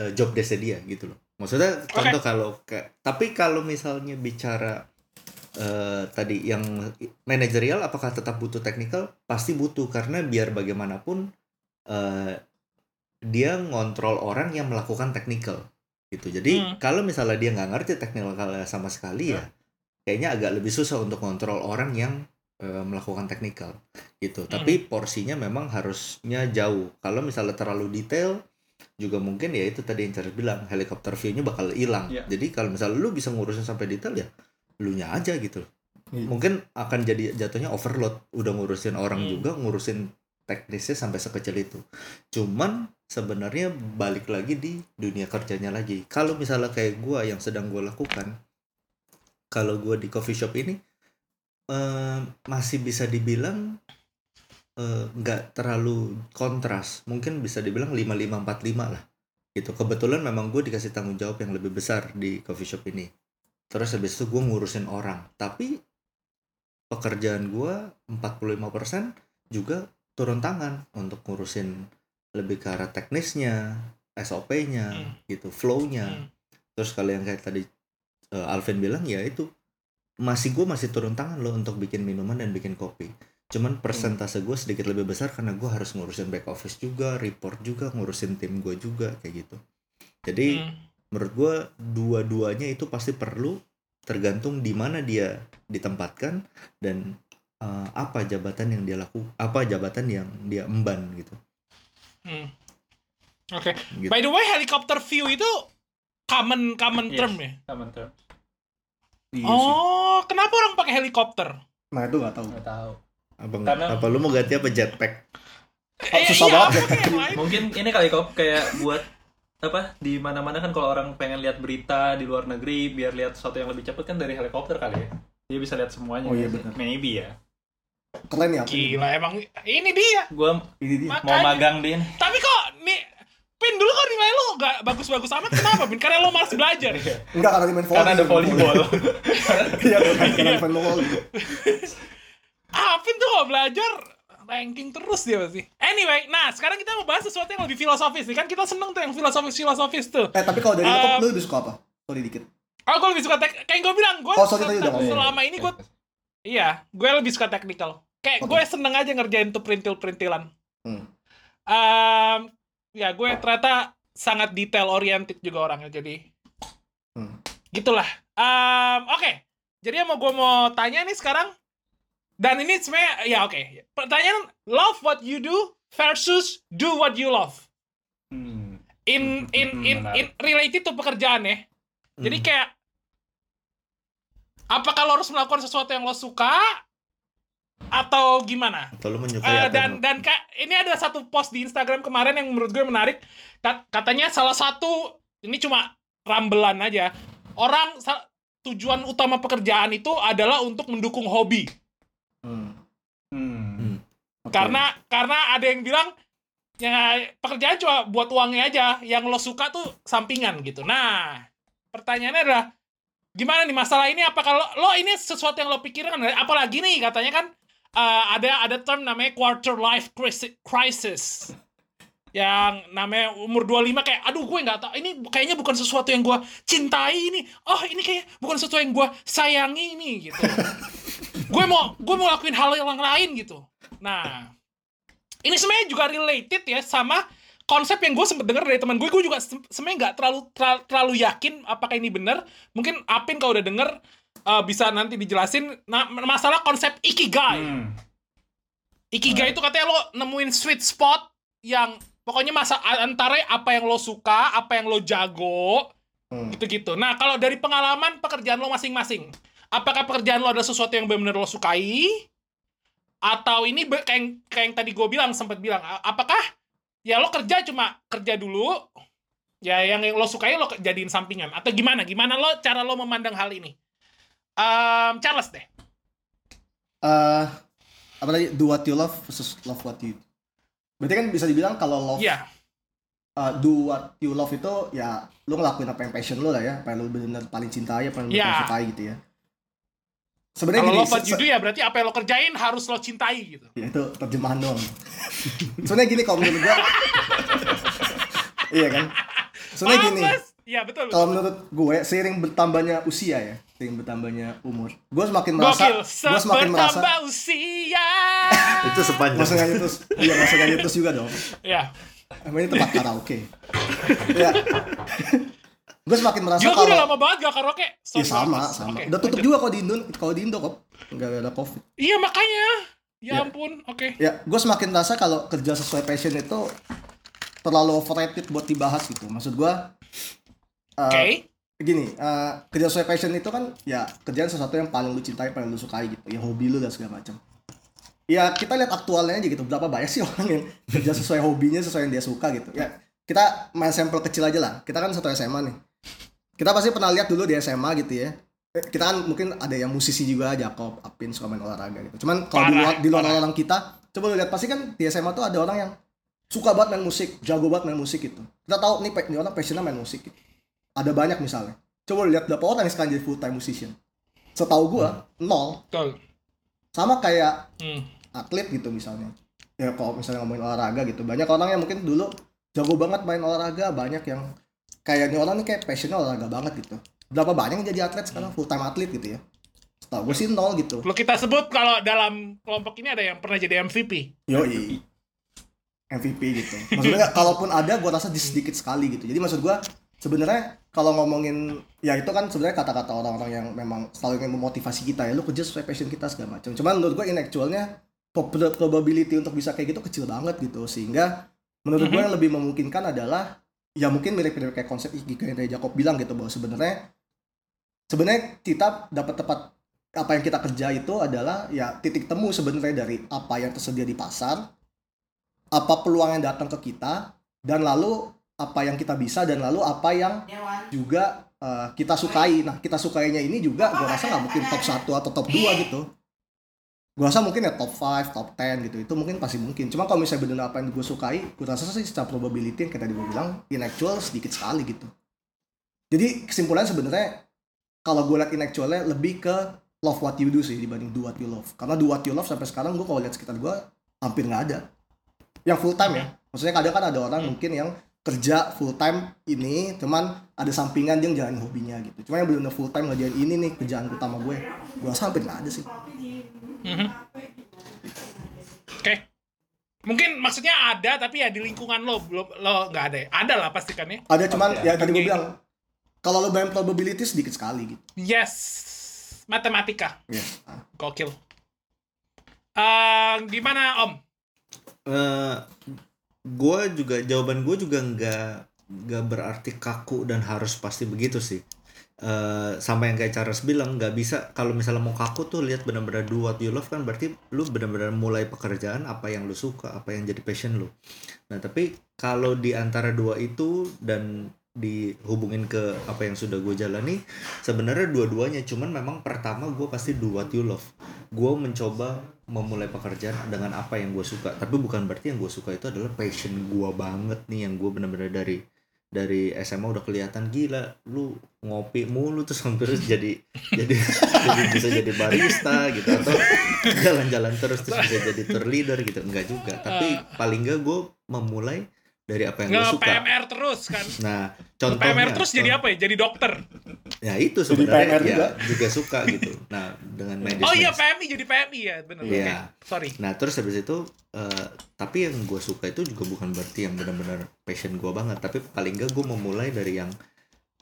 eh, job desk dia gitu loh. Maksudnya contoh kalau kayak tapi kalau misalnya bicara eh, tadi yang manajerial apakah tetap butuh technical? Pasti butuh karena biar bagaimanapun eh, dia ngontrol orang yang melakukan technical gitu. Jadi Hmm. kalau misalnya dia nggak ngerti technical sama sekali ya kayaknya agak lebih susah untuk ngontrol orang yang eh, melakukan technical gitu. Tapi porsinya memang harusnya jauh. Kalau misalnya terlalu detail juga mungkin ya itu tadi yang Charles bilang helikopter view-nya bakal hilang. Iya. Jadi kalau misalnya lu bisa ngurusin sampai detail ya lu nya aja gitu. Iya. Mungkin akan jadi jatuhnya overload. Udah ngurusin orang Hmm. juga, ngurusin teknisnya sampai sekecil itu. Cuman sebenarnya balik lagi di dunia kerjanya lagi. Kalau misalnya kayak gua yang sedang gua lakukan, kalau gua di coffee shop ini eh, masih bisa dibilang eh, nggak terlalu kontras. Mungkin bisa dibilang 5545 lah. Gitu. Kebetulan memang gue dikasih tanggung jawab yang lebih besar di coffee shop ini. Terus habis itu gue ngurusin orang. Tapi pekerjaan gue 45% juga turun tangan untuk ngurusin lebih ke arah teknisnya, SOP-nya, Hmm. gitu, flow-nya. Hmm. Terus kalau yang kayak tadi eh, Alvin bilang ya itu masih gue masih turun tangan loh untuk bikin minuman dan bikin kopi. Cuman persentase gue sedikit lebih besar karena gue harus ngurusin back office juga, report juga, ngurusin tim gue juga kayak gitu. Jadi Hmm. menurut gue dua-duanya itu pasti perlu tergantung di mana dia ditempatkan dan eh, apa jabatan yang dia laku, apa jabatan yang dia emban gitu. Hmm. Oke. Gitu. By the way, helicopter view itu common common Yes. term ya. Tuh. Iya sih. Oh, kenapa orang pakai helikopter? Nah itu nggak tahu. Nggak tahu. Apa, Karena- apa lu mau ganti apa jetpack? Oh, susah iya, banget. apa yang lain? Mungkin ini kali kok kayak buat apa di mana-mana kan kalau orang pengen lihat berita di luar negeri biar lihat sesuatu yang lebih cepat kan dari helikopter kali ya. Dia bisa lihat semuanya. Oh, iya, benar. Maybe ya. Keren ya. Gila emang ini dia. Gua Ini dia. Makanya. mau magang di ini. Tapi kok nih Pin dulu kok nilai lu gak bagus-bagus amat kenapa Pin? Karena lo malas belajar Enggak karena di main volley. Karena ada volleyball. Iya bukan karena main volley. Pin tuh kalau belajar ranking terus dia pasti Anyway, nah sekarang kita mau bahas sesuatu yang lebih filosofis nih Kan kita seneng tuh yang filosofis-filosofis tuh Eh tapi kalau dari Um, laptop lu lebih suka apa? Sorry dikit. Oh gue lebih suka tek Kayak gue bilang gue Oh, selama ini gue Iya, gue lebih suka technical Kayak Oke. gue seneng aja ngerjain tuh perintil-perintilan Hmm. Em, Ya gue ternyata sangat detail oriented juga orangnya Jadi Hmm. gitulah Em, oke jadi yang mau gue mau tanya nih sekarang dan ini sebenarnya ya oke pertanyaan love what you do versus do what you love Hmm. in in Hmm, in, menarik. in related to pekerjaan ya jadi Hmm. kayak apakah lo harus melakukan sesuatu yang lo suka atau gimana Atau lu menyukai Eh, apa dan dan kak ini ada satu post di Instagram kemarin yang menurut gue menarik Kat- katanya salah satu ini cuma rambelan aja orang tujuan utama pekerjaan itu adalah untuk mendukung hobi Hmm. Hmm. Karena karena ada yang bilang ya pekerjaan cuma buat uangnya aja. Yang lo suka tuh sampingan gitu. Nah pertanyaannya adalah gimana nih masalah ini? Apa kalau lo ini sesuatu yang lo pikirkan? Apalagi nih katanya kan eh, ada ada term namanya quarter life crisi- crisis. Yang namanya umur 25 kayak aduh gue nggak tahu ini kayaknya bukan sesuatu yang gue cintai ini. Oh ini kayak bukan sesuatu yang gue sayangi ini gitu. Gue mau gue mau lakuin hal yang lain gitu nah ini sebenarnya juga related ya sama konsep yang gue sempet denger dari teman gue gue juga se- sebenarnya nggak terlalu terlalu, yakin apakah ini benar mungkin Apin kalau udah denger eh, bisa nanti dijelasin nah masalah konsep ikigai Hmm. Ikigai itu katanya lo nemuin sweet spot yang pokoknya masa antara apa yang lo suka, apa yang lo jago, Hmm. gitu-gitu. Nah, kalau dari pengalaman pekerjaan lo masing-masing, apakah pekerjaan lo ada sesuatu yang benar-benar lo sukai? Atau ini kayak, yang- kayak yang tadi gue bilang, sempat bilang, apakah ya lo kerja cuma kerja dulu, ya yang lo sukai lo jadiin sampingan? Atau gimana? Gimana lo cara lo memandang hal ini? Um, Charles deh. Eh, apa tadi do what you love versus love what you berarti kan bisa dibilang kalau love Iya. uh, do what you love itu ya lu ngelakuin apa yang passion lu lah ya apa yang lu benar paling cintai apa yang Ya. paling sukai gitu ya sebenarnya Kalau gini se- do ya berarti apa yang lo kerjain harus lo cintai gitu. ya itu terjemahan doang sebenarnya gini kalau menurut gua iya kan sebenarnya gini? Iya betul. kalau menurut gue seiring bertambahnya usia ya seiring bertambahnya umur gue semakin merasa Gokil. gue semakin merasa Bertambah usia. Itu sepanjang. usah nyanyi terus iya usah nyanyi terus juga dong ya. emang ini tempat karaoke ya gue semakin merasa gue udah kalau lama banget gak karaoke. Iya Sorry sama sama Oke, udah tutup lanjut. juga kalau di Indo kalau di Indo kok nggak ada covid Iya makanya. Ya Ya. ampun. Oke. ya gue semakin merasa kalau kerja sesuai passion itu terlalu overrated buat dibahas gitu maksud gue uh, Oke. gini uh, kerja sesuai passion itu kan ya kerjaan sesuatu yang paling lu cintai paling lu sukai gitu ya hobi lu dan segala macam ya kita lihat aktualnya aja gitu berapa banyak sih orang yang kerja sesuai hobinya sesuai yang dia suka gitu ya kita main sampel kecil aja lah kita kan satu SMA nih kita pasti pernah lihat dulu di SMA gitu ya. Eh, kita kan mungkin ada yang musisi juga Jakob Apin suka main olahraga gitu. Cuman kalau di luar di luar orang kita coba lihat pasti kan di SMA tuh ada orang yang suka banget main musik jago banget main musik gitu. Kita tahu nih ini orang passionnya main musik gitu. Ada banyak misalnya. Coba lihat berapa orang yang sekarang jadi full time musician? Setahu gua nol. Betul. sama kayak Hmm. atlet gitu misalnya. Ya kalau misalnya ngomongin olahraga gitu banyak orang yang mungkin dulu jago banget main olahraga banyak yang kayaknya orang nih kayak passionnya olahraga banget gitu berapa banyak yang jadi atlet sekarang full time atlet gitu ya setahu gue sih nol gitu Lo kita sebut kalau dalam kelompok ini ada yang pernah jadi MVP. Yoi. MVP gitu. Maksudnya kalaupun ada gue rasa di sedikit sekali gitu. Jadi maksud gue sebenarnya kalau ngomongin ya itu kan sebenarnya kata-kata orang-orang yang memang selalu ingin memotivasi kita ya lu kerja sesuai passion kita segala macam. Cuman menurut gue in actualnya prob- probability untuk bisa kayak gitu kecil banget gitu sehingga menurut gue Mhm. yang lebih memungkinkan adalah ya mungkin mirip-mirip kayak konsep Ikigai yang tadi Jacob bilang gitu bahwa sebenarnya sebenarnya kita dapat tepat apa yang kita kerja itu adalah ya titik temu sebenarnya dari apa yang tersedia di pasar apa peluang yang datang ke kita dan lalu apa yang kita bisa dan lalu apa yang juga eh, kita sukai. Nah kita sukainya ini juga gue rasa nggak mungkin top 1 atau top 2 gitu gue rasa mungkin ya top 5, top 10 gitu. Itu mungkin pasti mungkin. Cuma kalau misalnya benar apa yang gue sukai gue rasa sih secara probability yang kayak tadi gue bilang in actual sedikit sekali gitu. Jadi kesimpulannya sebenarnya kalau gue liat in actualnya lebih ke love what you do sih dibanding do what you love. Karena do what you love sampai sekarang gue kalau lihat sekitar gue hampir nggak ada. Yang full time ya. Maksudnya kadang kan ada orang mungkin yang kerja full time ini cuman ada sampingan dia ngejalanin hobinya gitu. Cuma yang benar full time ngerjain ini nih kerjaan utama gue gue rasa hampir nggak ada sih Mhm. Oke. Mungkin maksudnya ada tapi ya di lingkungan lo belum lo nggak ada ya. Ada lah pasti kan ya. ada cuman ya tadi gue bilang kalau lo main probability sedikit sekali gitu Yes. Matematika. ya ah. Gokil. Eh, gimana Om? Eh, gue juga jawaban gue juga nggak nggak berarti kaku dan harus pasti begitu sih. Eh sama yang kayak Charles bilang nggak bisa. Kalau misalnya mau kaku tuh lihat benar-benar do what you love kan berarti lu benar-benar mulai pekerjaan apa yang lu suka apa yang jadi passion lu. Nah tapi kalau di antara dua itu dan dihubungin ke apa yang sudah gue jalani sebenarnya dua-duanya. Cuman memang pertama gue pasti do what you love. Gue mencoba memulai pekerjaan dengan apa yang gue suka. Tapi bukan berarti yang gue suka itu adalah passion gue banget nih yang gue bener-bener dari dari SMA udah kelihatan gila lu ngopi mulu terus hampir jadi jadi jadi bisa jadi barista gitu atau jalan-jalan terus terus bisa jadi tour leader gitu. Enggak juga tapi paling enggak gue memulai dari apa yang Nge suka PMR terus kan. nah PMR contohnya terus jadi apa ya? Jadi dokter. ya itu Jadi sebenarnya PMR ya juga. juga suka gitu nah dengan medis Oh iya PMI jadi PMI ya bener. Iya. Oke. Sorry. Nah terus habis itu eh, tapi yang gue suka itu juga bukan berarti yang benar-benar passion gue banget tapi paling gak gue memulai dari yang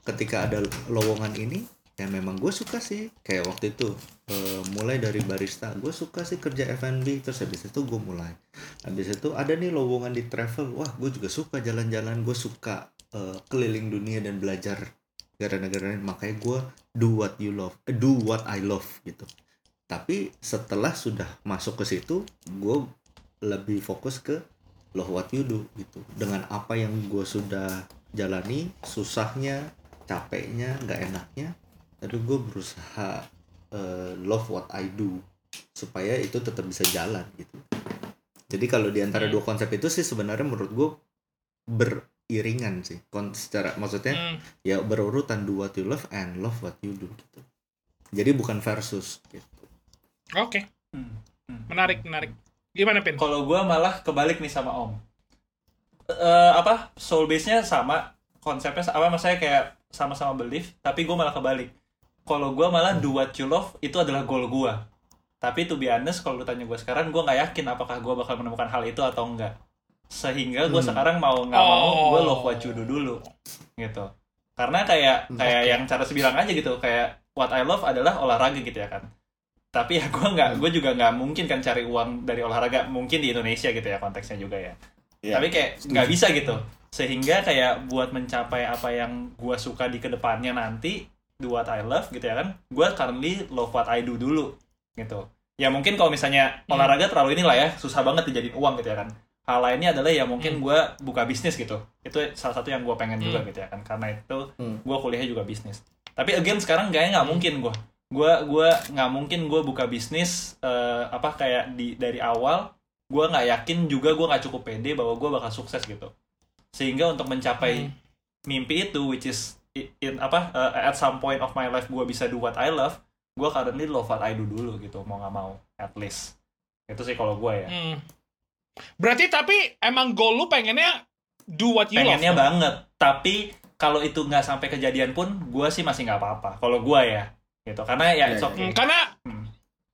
ketika ada lowongan ini ya memang gue suka sih kayak waktu itu eh, mulai dari barista gue suka sih kerja F&B terus habis itu gue mulai. Habis itu ada nih lowongan di travel wah gue juga suka jalan-jalan gue suka eh, keliling dunia dan belajar negara-negara lain makanya gue do what you love eh, do what I love gitu. Tapi setelah sudah masuk ke situ gue lebih fokus ke love what you do gitu. Dengan apa yang gue sudah jalani susahnya capeknya nggak enaknya tapi gue berusaha eh, love what I do supaya itu tetap bisa jalan gitu jadi kalau di antara Hmm. dua konsep itu sih sebenarnya menurut gue beriringan sih Kon secara maksudnya Hmm. ya berurutan do what you love and love what you do gitu jadi bukan versus gitu Oke, Hmm. menarik, menarik. Gimana, Pin? Kalau gue malah kebalik nih sama Om. Eh apa soul base-nya sama, konsepnya apa maksudnya kayak sama-sama belief, tapi gue malah kebalik. Kalau gue malah do what you love itu adalah goal gue. Tapi to be honest, kalau lu tanya gue sekarang, gue nggak yakin apakah gue bakal menemukan hal itu atau enggak. Sehingga gue Hmm. sekarang mau nggak mau, gue Oh. love what you do dulu, gitu. Karena kayak Hmm, kayak oke. yang cara bilang aja gitu, kayak what I love adalah olahraga gitu ya kan tapi ya gue nggak gue juga nggak mungkin kan cari uang dari olahraga mungkin di Indonesia gitu ya konteksnya juga ya Iya. tapi kayak nggak bisa gitu sehingga kayak buat mencapai apa yang gue suka di ke depannya nanti do what I love gitu ya kan gue currently love what I do dulu gitu ya mungkin kalau misalnya Hmm. olahraga terlalu inilah ya susah banget dijadiin uang gitu ya kan hal lainnya adalah ya mungkin gue buka bisnis gitu itu salah satu yang gue pengen juga Hmm. gitu ya kan karena itu Hmm. gue kuliahnya juga bisnis tapi again sekarang kayaknya nggak mungkin gue gue gue nggak mungkin gue buka bisnis eh, apa kayak di dari awal gue nggak yakin juga gue nggak cukup pede bahwa gue bakal sukses gitu sehingga untuk mencapai Hmm. mimpi itu which is in apa eh, at some point of my life gue bisa do what I love gue currently love what I do dulu gitu mau nggak mau at least itu sih kalau gue ya Hmm. Berarti tapi emang goal lu pengennya do what you pengennya love. dong? banget tapi kalau itu nggak sampai kejadian pun gue sih masih nggak apa-apa kalau gue ya gitu karena ya Ya, it's ya. okay Hmm, karena Hmm.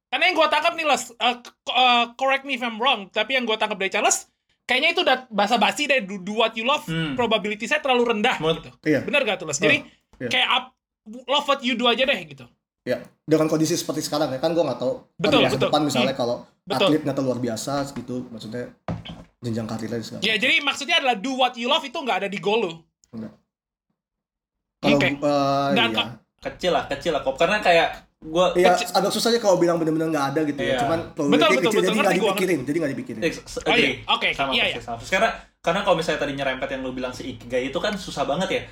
karena yang gue tangkap nih Les, uh, uh, correct me if I'm wrong, tapi yang gue tangkap dari Charles, kayaknya itu udah basa-basi deh do, do what you love, Hmm. probability saya terlalu rendah Menurut- gitu. Iya. Bener gak tuh Les? Jadi iya. kayak up, love what you do aja deh gitu. Ya, dengan kondisi seperti sekarang ya kan gue nggak tahu Betul, kan betul. depan misalnya kalau Betul. atletnya luar biasa gitu maksudnya jenjang karirnya segala. Ya jadi maksudnya adalah do what you love itu nggak ada di goal lu. Kalau Oke. eh, Dan iya. kecil lah kecil lah kok karena kayak gue Iya, agak susah aja kalau bilang bener-bener nggak ada gitu Iya. ya. Cuman Betul, probability betul, kecil betul. jadi nggak gua, dipikirin, jadi nggak dipikirin. Oh iya, oke, sama iya, persis, sama persis. karena karena kalau misalnya tadi nyerempet yang lu bilang si ikigai itu kan susah banget ya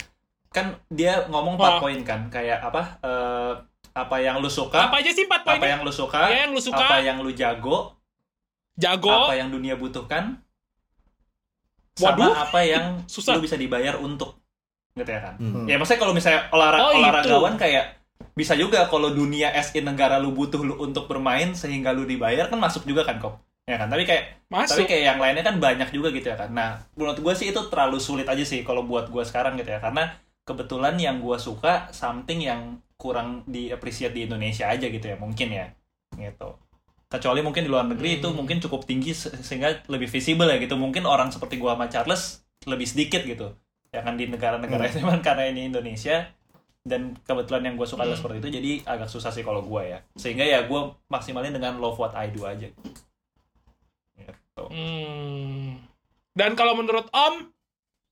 kan dia ngomong 4 Oh. poin kan kayak apa eh, apa yang lu suka Apa aja sih empat apa poinnya? yang lu suka Ya, yang lu suka, apa yang lu jago jago, apa yang dunia butuhkan sama Waduh. apa yang Susah. lu bisa dibayar untuk gitu ya kan Hmm. ya maksudnya kalau misalnya olahraga Oh, olahragawan kayak bisa juga kalau dunia as in negara lu butuh lu untuk bermain sehingga lu dibayar kan masuk juga kan kok? Ya kan? Tapi kayak tapi masuk. kayak yang lainnya kan banyak juga gitu ya kan nah menurut gue sih itu terlalu sulit aja sih kalau buat gue sekarang gitu ya karena kebetulan yang gue suka something yang kurang di appreciate di Indonesia aja gitu ya mungkin ya gitu. Kecuali mungkin di luar negeri Hmm. itu mungkin cukup tinggi se- sehingga lebih visible ya gitu. Mungkin orang seperti gua sama Charles lebih sedikit gitu. Ya kan di negara-negara itu kan karena ini Indonesia dan kebetulan yang gue suka adalah Hmm. seperti itu jadi agak susah sih kalau gue ya sehingga ya gue maksimalin dengan love what I do aja gitu Hmm. Dan kalau menurut Om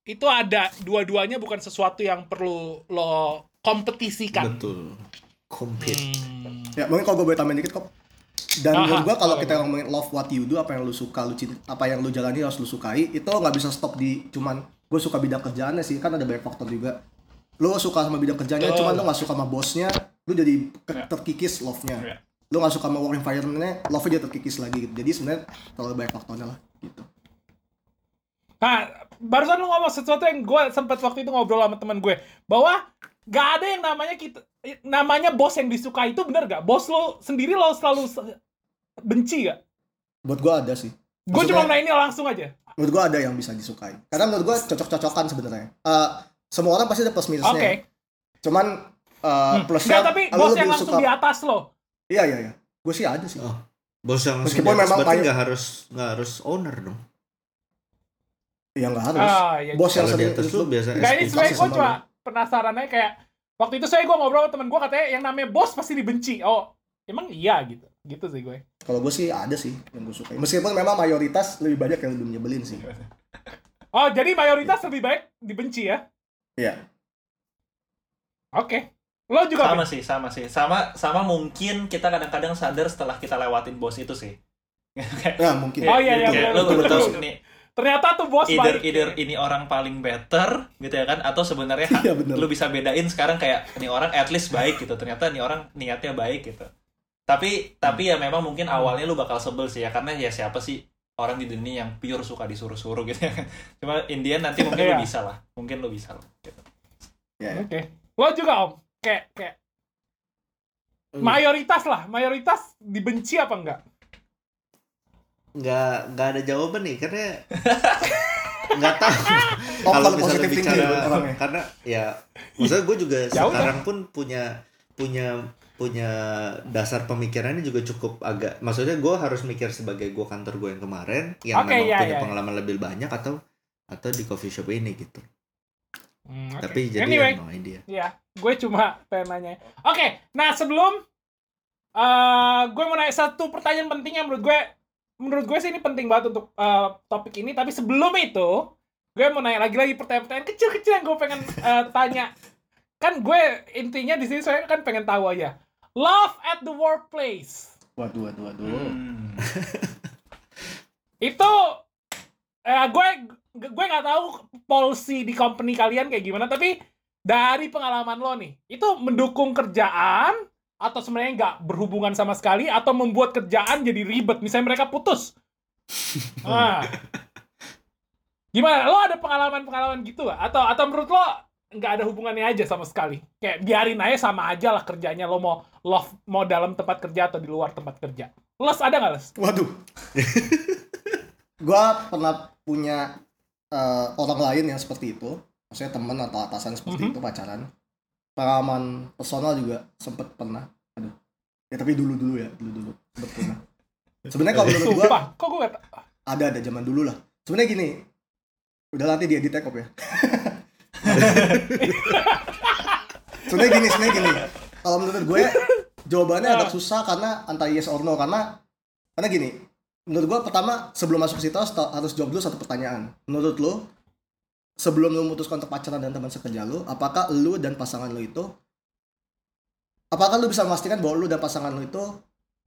itu ada dua-duanya bukan sesuatu yang perlu lo kompetisikan. betul compete Hmm. Ya, mungkin kalau gue boleh tambahin dikit kok. Dan Aha, menurut gue kalau kita ngomongin love what you do, apa yang lu suka, lu cinta, apa yang lu jalani harus lu sukai, itu nggak bisa stop di cuman gue suka bidang kerjaannya sih, kan ada banyak faktor juga. Lu suka sama bidang kerjanya, Betul. cuman lu nggak suka sama bosnya, lu jadi Ya. terkikis love-nya. Ya. Lu nggak suka sama work environment-nya, love-nya jadi terkikis lagi gitu. Jadi sebenarnya terlalu banyak faktornya lah gitu. Nah, barusan lu ngomong sesuatu yang gue sempat waktu itu ngobrol sama teman gue bahwa gak ada yang namanya kita namanya bos yang disukai itu bener gak? Bos lo sendiri lo selalu se- benci gak? Buat gue ada sih. Gue cuma nanya langsung aja. Menurut gue ada yang bisa disukai. Karena menurut gue cocok-cocokan sebenarnya. Eh, semua orang pasti ada plus minusnya. Oke. Cuman eh, Hmm. plusnya Nggak, tapi bos yang langsung suka- di atas lo. Iya iya iya. Gue sih ada sih. Oh. bos yang langsung Meskipun di atas memang berarti nggak harus nggak harus owner dong Ya nggak harus. Ah, ya. Bos yang kalau di sering atas lu biasa Gak ini SPV. sebenernya gue cuma penasaran aja kayak waktu itu saya gue ngobrol sama temen gue katanya yang namanya bos pasti dibenci. Oh, emang iya gitu. Gitu sih gue. Kalau gue sih ada sih yang gue suka. Meskipun memang mayoritas lebih banyak yang lebih nyebelin sih. Oh, jadi mayoritas lebih baik dibenci ya? Iya. Oke. Lo juga sama sih sama sih sama sama mungkin kita kadang-kadang sadar setelah kita lewatin bos itu sih Kayak- Ya mungkin. Oh, iya, iya, betul, lu betul, betul betul. nih Ternyata tuh bos either baik. either ini orang paling better gitu ya kan atau sebenarnya benar. lu bisa bedain sekarang kayak ini orang at least baik gitu ternyata ini orang niatnya baik gitu tapi tapi ya memang mungkin awalnya lu bakal sebel sih ya karena ya siapa sih orang di dunia yang pure suka disuruh-suruh gitu ya cuma Indian nanti mungkin lu Iya. bisa lah mungkin lu bisa lah gitu. Ya, Oke. Lo juga om, kayak kayak mayoritas lah, mayoritas dibenci apa enggak? nggak nggak ada jawaban nih karena nggak tahu Oh, kalau misalnya bicara karena ya maksudnya gue juga Ya udah. sekarang pun punya punya punya dasar pemikirannya juga cukup agak maksudnya gue harus mikir sebagai gue kantor gue yang kemarin yang Oke, memang iya, punya iya. pengalaman lebih banyak atau atau di coffee shop ini gitu Hmm, oke. tapi jadi anyway, no idea ya, gue cuma pengen nanya. Oke, nah sebelum eh gue mau nanya satu pertanyaan penting yang menurut gue, menurut gue sih ini penting banget untuk eh, topik ini. Tapi sebelum itu, gue mau nanya lagi-lagi pertanyaan-pertanyaan kecil-kecil yang gue pengen eh, tanya. Kan gue intinya di sini saya kan pengen tahu aja. Love at the workplace. Waduh, waduh, waduh. Hmm. itu eh gue gue nggak tahu policy di company kalian kayak gimana tapi dari pengalaman lo nih itu mendukung kerjaan atau sebenarnya nggak berhubungan sama sekali atau membuat kerjaan jadi ribet misalnya mereka putus nah gimana lo ada pengalaman-pengalaman gitu gak? atau atau menurut lo nggak ada hubungannya aja sama sekali kayak biarin aja sama aja lah kerjanya lo mau love mau dalam tempat kerja atau di luar tempat kerja les ada nggak les Waduh. gua pernah punya eh, orang lain yang seperti itu. Maksudnya teman atau atasan seperti Mhm. itu pacaran. Pengalaman personal juga sempet pernah. Aduh. Ya tapi dulu-dulu ya, dulu-dulu sempet pernah. Sebenarnya kalau menurut gua kok gue gak ada ada zaman dulu lah. Sebenarnya gini. Udah nanti dia di take off ya. sebenarnya gini, sebenarnya gini. Kalau menurut gue jawabannya agak susah karena antara yes or no karena karena gini. Menurut gue pertama sebelum masuk ke situ harus, jawab dulu satu pertanyaan. Menurut lo sebelum lo memutuskan untuk pacaran dan teman sekerja lo, apakah lo dan pasangan lo itu apakah lo bisa memastikan bahwa lo dan pasangan lo itu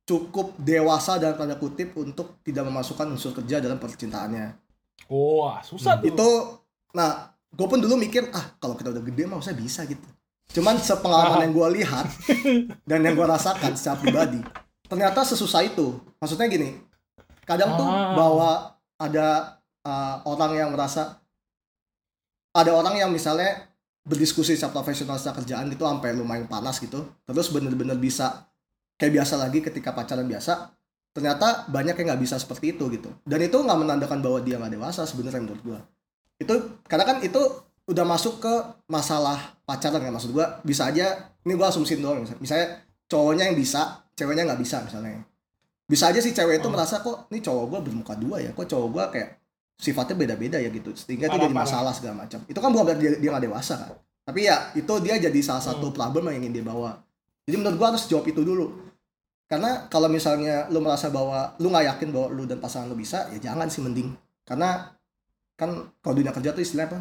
cukup dewasa dan tanda kutip untuk tidak memasukkan unsur kerja dalam percintaannya. Wah, susah tuh. Itu, nah, gue pun dulu mikir, ah kalau kita udah gede mah saya bisa gitu. Cuman sepengalaman yang gue lihat dan yang gue rasakan secara pribadi, ternyata sesusah itu. Maksudnya gini, kadang tuh Ah. bahwa ada uh, orang yang merasa, ada orang yang misalnya berdiskusi secara profesional secara kerjaan itu sampai lumayan panas gitu, terus bener-bener bisa kayak biasa lagi ketika pacaran biasa ternyata banyak yang nggak bisa seperti itu gitu dan itu nggak menandakan bahwa dia nggak dewasa sebenarnya menurut gua itu karena kan itu udah masuk ke masalah pacaran kan maksud gua. Bisa aja ini gua asumsiin doang misalnya, misalnya cowoknya yang bisa ceweknya nggak bisa misalnya. Bisa aja sih cewek itu Oh. merasa kok ini cowok gua bermuka dua ya? Kok cowok gua kayak sifatnya beda-beda ya? Gitu. Sehingga itu jadi masalah segala macam. Itu kan bukan berarti dia, dia nggak dewasa kan. Tapi ya itu dia jadi salah satu problem yang ingin dia bawa. Jadi menurut gua harus jawab itu dulu. Karena kalau misalnya lu merasa bahwa lu nggak yakin bahwa lu dan pasangan lu bisa ya jangan sih mending. Karena kan kalau dunia kerja tuh istilahnya apa?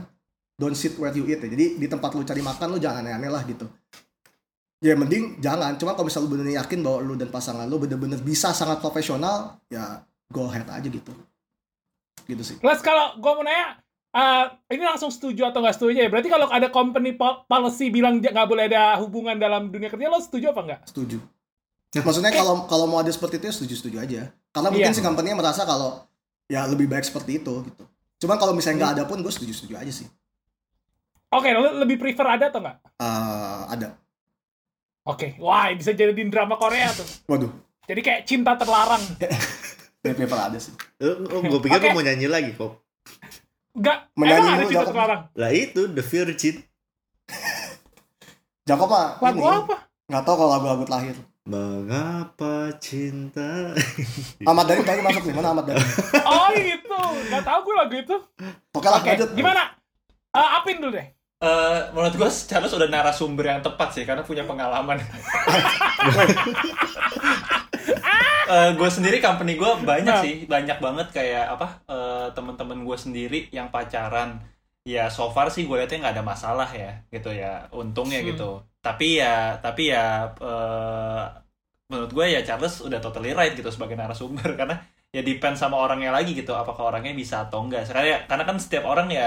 Don't sit where you eat ya. Jadi di tempat lu cari makan lu jangan aneh-aneh lah gitu. Ya mending jangan. Cuma kalau misalnya lu bener yakin bahwa lu dan pasangan lu bener-bener bisa sangat profesional ya go ahead aja gitu. Gitu sih. Plus kalau gue mau nanya, eh, ini langsung setuju atau nggak setuju ya? Berarti kalau ada company po- policy bilang nggak boleh ada hubungan dalam dunia kerja, lo setuju apa nggak? setuju. Maksudnya kalau kalau mau ada seperti itu ya setuju setuju aja. Karena mungkin Iya. si company merasa kalau ya lebih baik seperti itu gitu cuman kalau misalnya nggak ada pun gue setuju setuju aja sih Oke, lo lebih prefer ada atau nggak? Eh, ada Oke, wah bisa jadiin drama Korea tuh. waduh Jadi kayak cinta terlarang. dari paper ada sih oh, gue pikir Oke. lu mau nyanyi lagi kok Nggak, Menyanyi emang ada cinta terlarang. lah itu The Virgin Jakob mah Lagu ini apa? nggak tahu kalau lagu-lagu terakhir mengapa cinta Ahmad Dhani tadi masuk nih mana Ahmad Dhani Oh gitu, nggak tahu gue lagu itu. oke lah lanjut gimana? Eh, apin dulu deh. Eh, menurut gue Charles udah narasumber yang tepat sih karena punya pengalaman. gue sendiri company gue banyak Nah. sih banyak banget kayak apa eh, teman-teman gue sendiri yang pacaran ya so far sih gue liatnya nggak ada masalah ya gitu ya untungnya Hmm. gitu tapi ya tapi ya eh, menurut gue ya Charles udah totally right gitu sebagai narasumber karena ya depend sama orangnya lagi gitu apakah orangnya bisa atau enggak karena karena kan setiap orang ya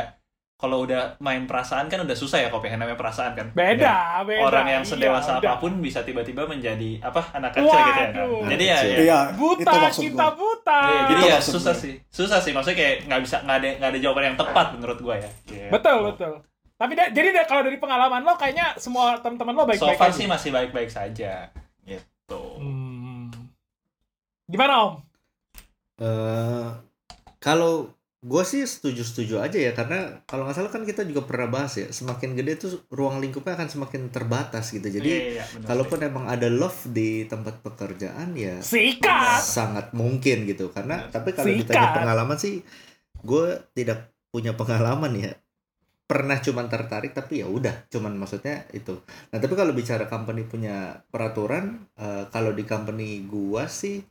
kalau udah main perasaan kan udah susah ya kopi yang namanya perasaan kan Beda, beda. orang yang Iya, sedewasa udah. apa pun bisa tiba-tiba menjadi apa anak kecil gitu ya kan Waduh. jadi ya, ya Iya, itu Buta, kita buta. Iya, jadi Itu ya susah gue. sih susah sih maksudnya kayak nggak bisa nggak ada nggak ada jawaban yang tepat menurut gue ya Gitu. Betul, betul. Tapi da- jadi da- kalau dari pengalaman lo kayaknya semua teman-teman lo so baik-baik far aja. sih masih baik-baik saja gitu Hmm. Gimana Om? Eh, kalau gue sih setuju-setuju aja ya karena kalau nggak salah kan kita juga pernah bahas ya semakin gede tuh ruang lingkupnya akan semakin terbatas gitu jadi Iya, iya, bener kalaupun emang ada love di tempat pekerjaan ya Sikat. sangat mungkin gitu karena tapi kalau Sikat. ditanya pengalaman sih gue tidak punya pengalaman ya pernah cuman tertarik tapi ya udah cuman maksudnya itu. Nah tapi kalau bicara company punya peraturan eh, kalau di company gua sih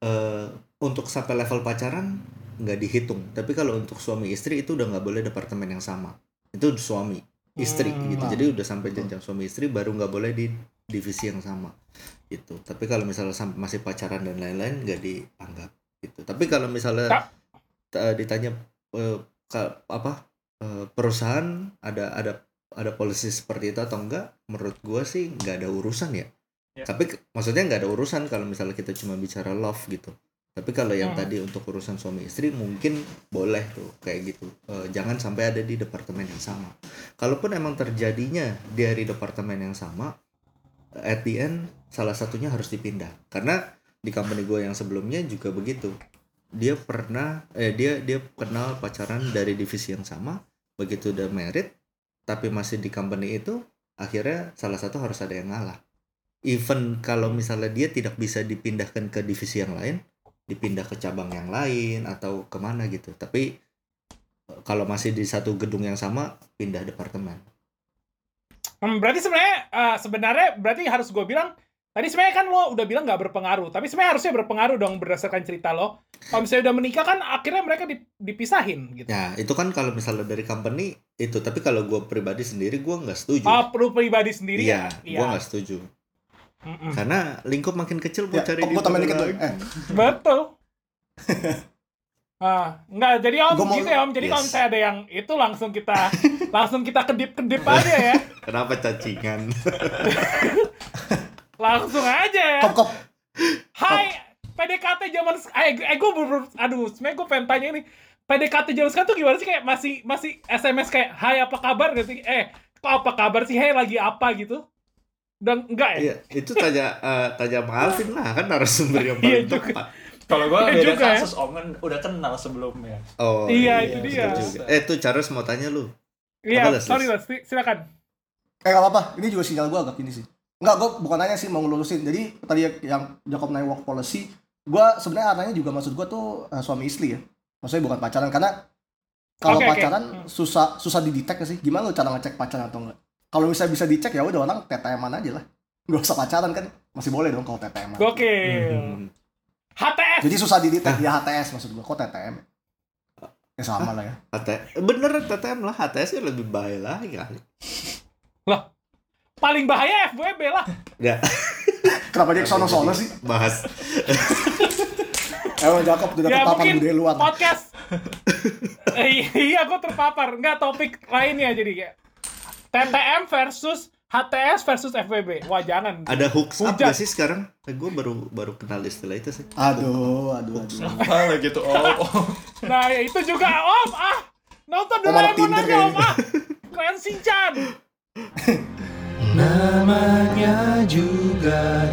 eh, untuk sampai level pacaran nggak dihitung. Tapi kalau untuk suami istri itu udah nggak boleh departemen yang sama. Itu suami istri Hmm. gitu. Nah. jadi udah sampai jenjang suami istri baru nggak boleh di divisi yang sama gitu. Tapi kalau misalnya masih pacaran dan lain-lain nggak dianggap gitu. Tapi kalau misalnya ditanya ka- apa eh, perusahaan ada ada ada polisi seperti itu atau enggak? Menurut gua sih nggak ada urusan ya. Ya. tapi maksudnya nggak ada urusan kalau misalnya kita cuma bicara love gitu. Tapi kalau yang Hmm. tadi untuk urusan suami istri mungkin boleh tuh kayak gitu. Eh, jangan sampai ada di departemen yang sama. Kalaupun emang terjadinya dari departemen yang sama at the end salah satunya harus dipindah. Karena di company gue yang sebelumnya juga begitu. Dia pernah eh dia dia kenal pacaran dari divisi yang sama begitu udah merit tapi masih di company itu akhirnya salah satu harus ada yang ngalah. Even kalau misalnya dia tidak bisa dipindahkan ke divisi yang lain dipindah ke cabang yang lain atau ke mana gitu. Tapi eh, kalau masih di satu gedung yang sama pindah departemen. Hmm, berarti sebenarnya eh, sebenarnya berarti harus gue bilang tadi sebenarnya kan lo udah bilang nggak berpengaruh tapi sebenarnya harusnya berpengaruh dong berdasarkan cerita lo kalau misalnya udah menikah kan akhirnya mereka dip- dipisahin gitu Ya itu kan kalau misalnya dari company itu, tapi kalau gue pribadi sendiri gue nggak setuju. oh perlu pribadi sendiri Iya, ya gue nggak setuju. Mm-mm. Karena lingkup makin kecil Ya, mau cari di tambahin mana dikit. Eh, betul Ah, enggak, jadi om Gua mau- gitu ya om. Jadi kalau Yes. misalnya ada yang itu langsung kita langsung kita kedip-kedip aja ya. Kenapa cacingan? Langsung aja ya. kop kop. Hai, PDKT zaman eh, eh gue bener aduh, sebenarnya gue pengen tanya ini. PDKT zaman sekarang tuh gimana sih kayak masih masih SMS kayak hai apa kabar gitu sih? Eh, kok apa kabar sih? Hey, lagi apa gitu? Dan enggak ya? Iya, itu tanya eh, tanya sama Alvin lah kan narasumber yang Iya paling tepat. Kalau gue Iya beda juga ya. kasus Om kan udah kenal sebelumnya. Oh Iya, itu betul dia. juga. Eh tuh Charles mau tanya lu. Iya, sorry Si- silakan. Eh gak apa-apa, ini juga sinyal gue agak ini sih. Enggak, gue bukan nanya sih mau ngelulusin. Jadi tadi yang Jacob nanya work policy, gue sebenarnya arahnya juga maksud gue tuh eh, suami istri ya. Maksudnya bukan pacaran karena kalau Oke, oke. pacaran Hmm. susah susah didetek sih. Gimana lu cara ngecek pacaran atau enggak? Kalau misalnya bisa dicek ya udah orang TTM-an aja lah. Gak usah pacaran kan masih boleh dong kalau TTM. Gokil. Hmm. HTS. Jadi susah didetek ya HTS maksud gue. Kok TTM? Ya sama lah ya. HT bener TTM lah HTS -nya lebih baik lah kali. Paling bahaya FWB lah. Ya Kenapa dia kesono-sono sih? bahas. Emang Jacob udah Ya, terpapar budaya luar. podcast. Eh, iya, gue terpapar. Enggak topik lainnya jadi kayak TTM versus HTS versus FWB. Wah, jangan. Ada hooks up gak sih sekarang? Eh, gue baru baru kenal istilah itu sih. Aduh, aduh, aduh. Apa lagi tuh Om? Om. Nah, ya itu juga Om. Ah, nonton Doraemon aja Om. Ah, keren Shinchan. Namanya juga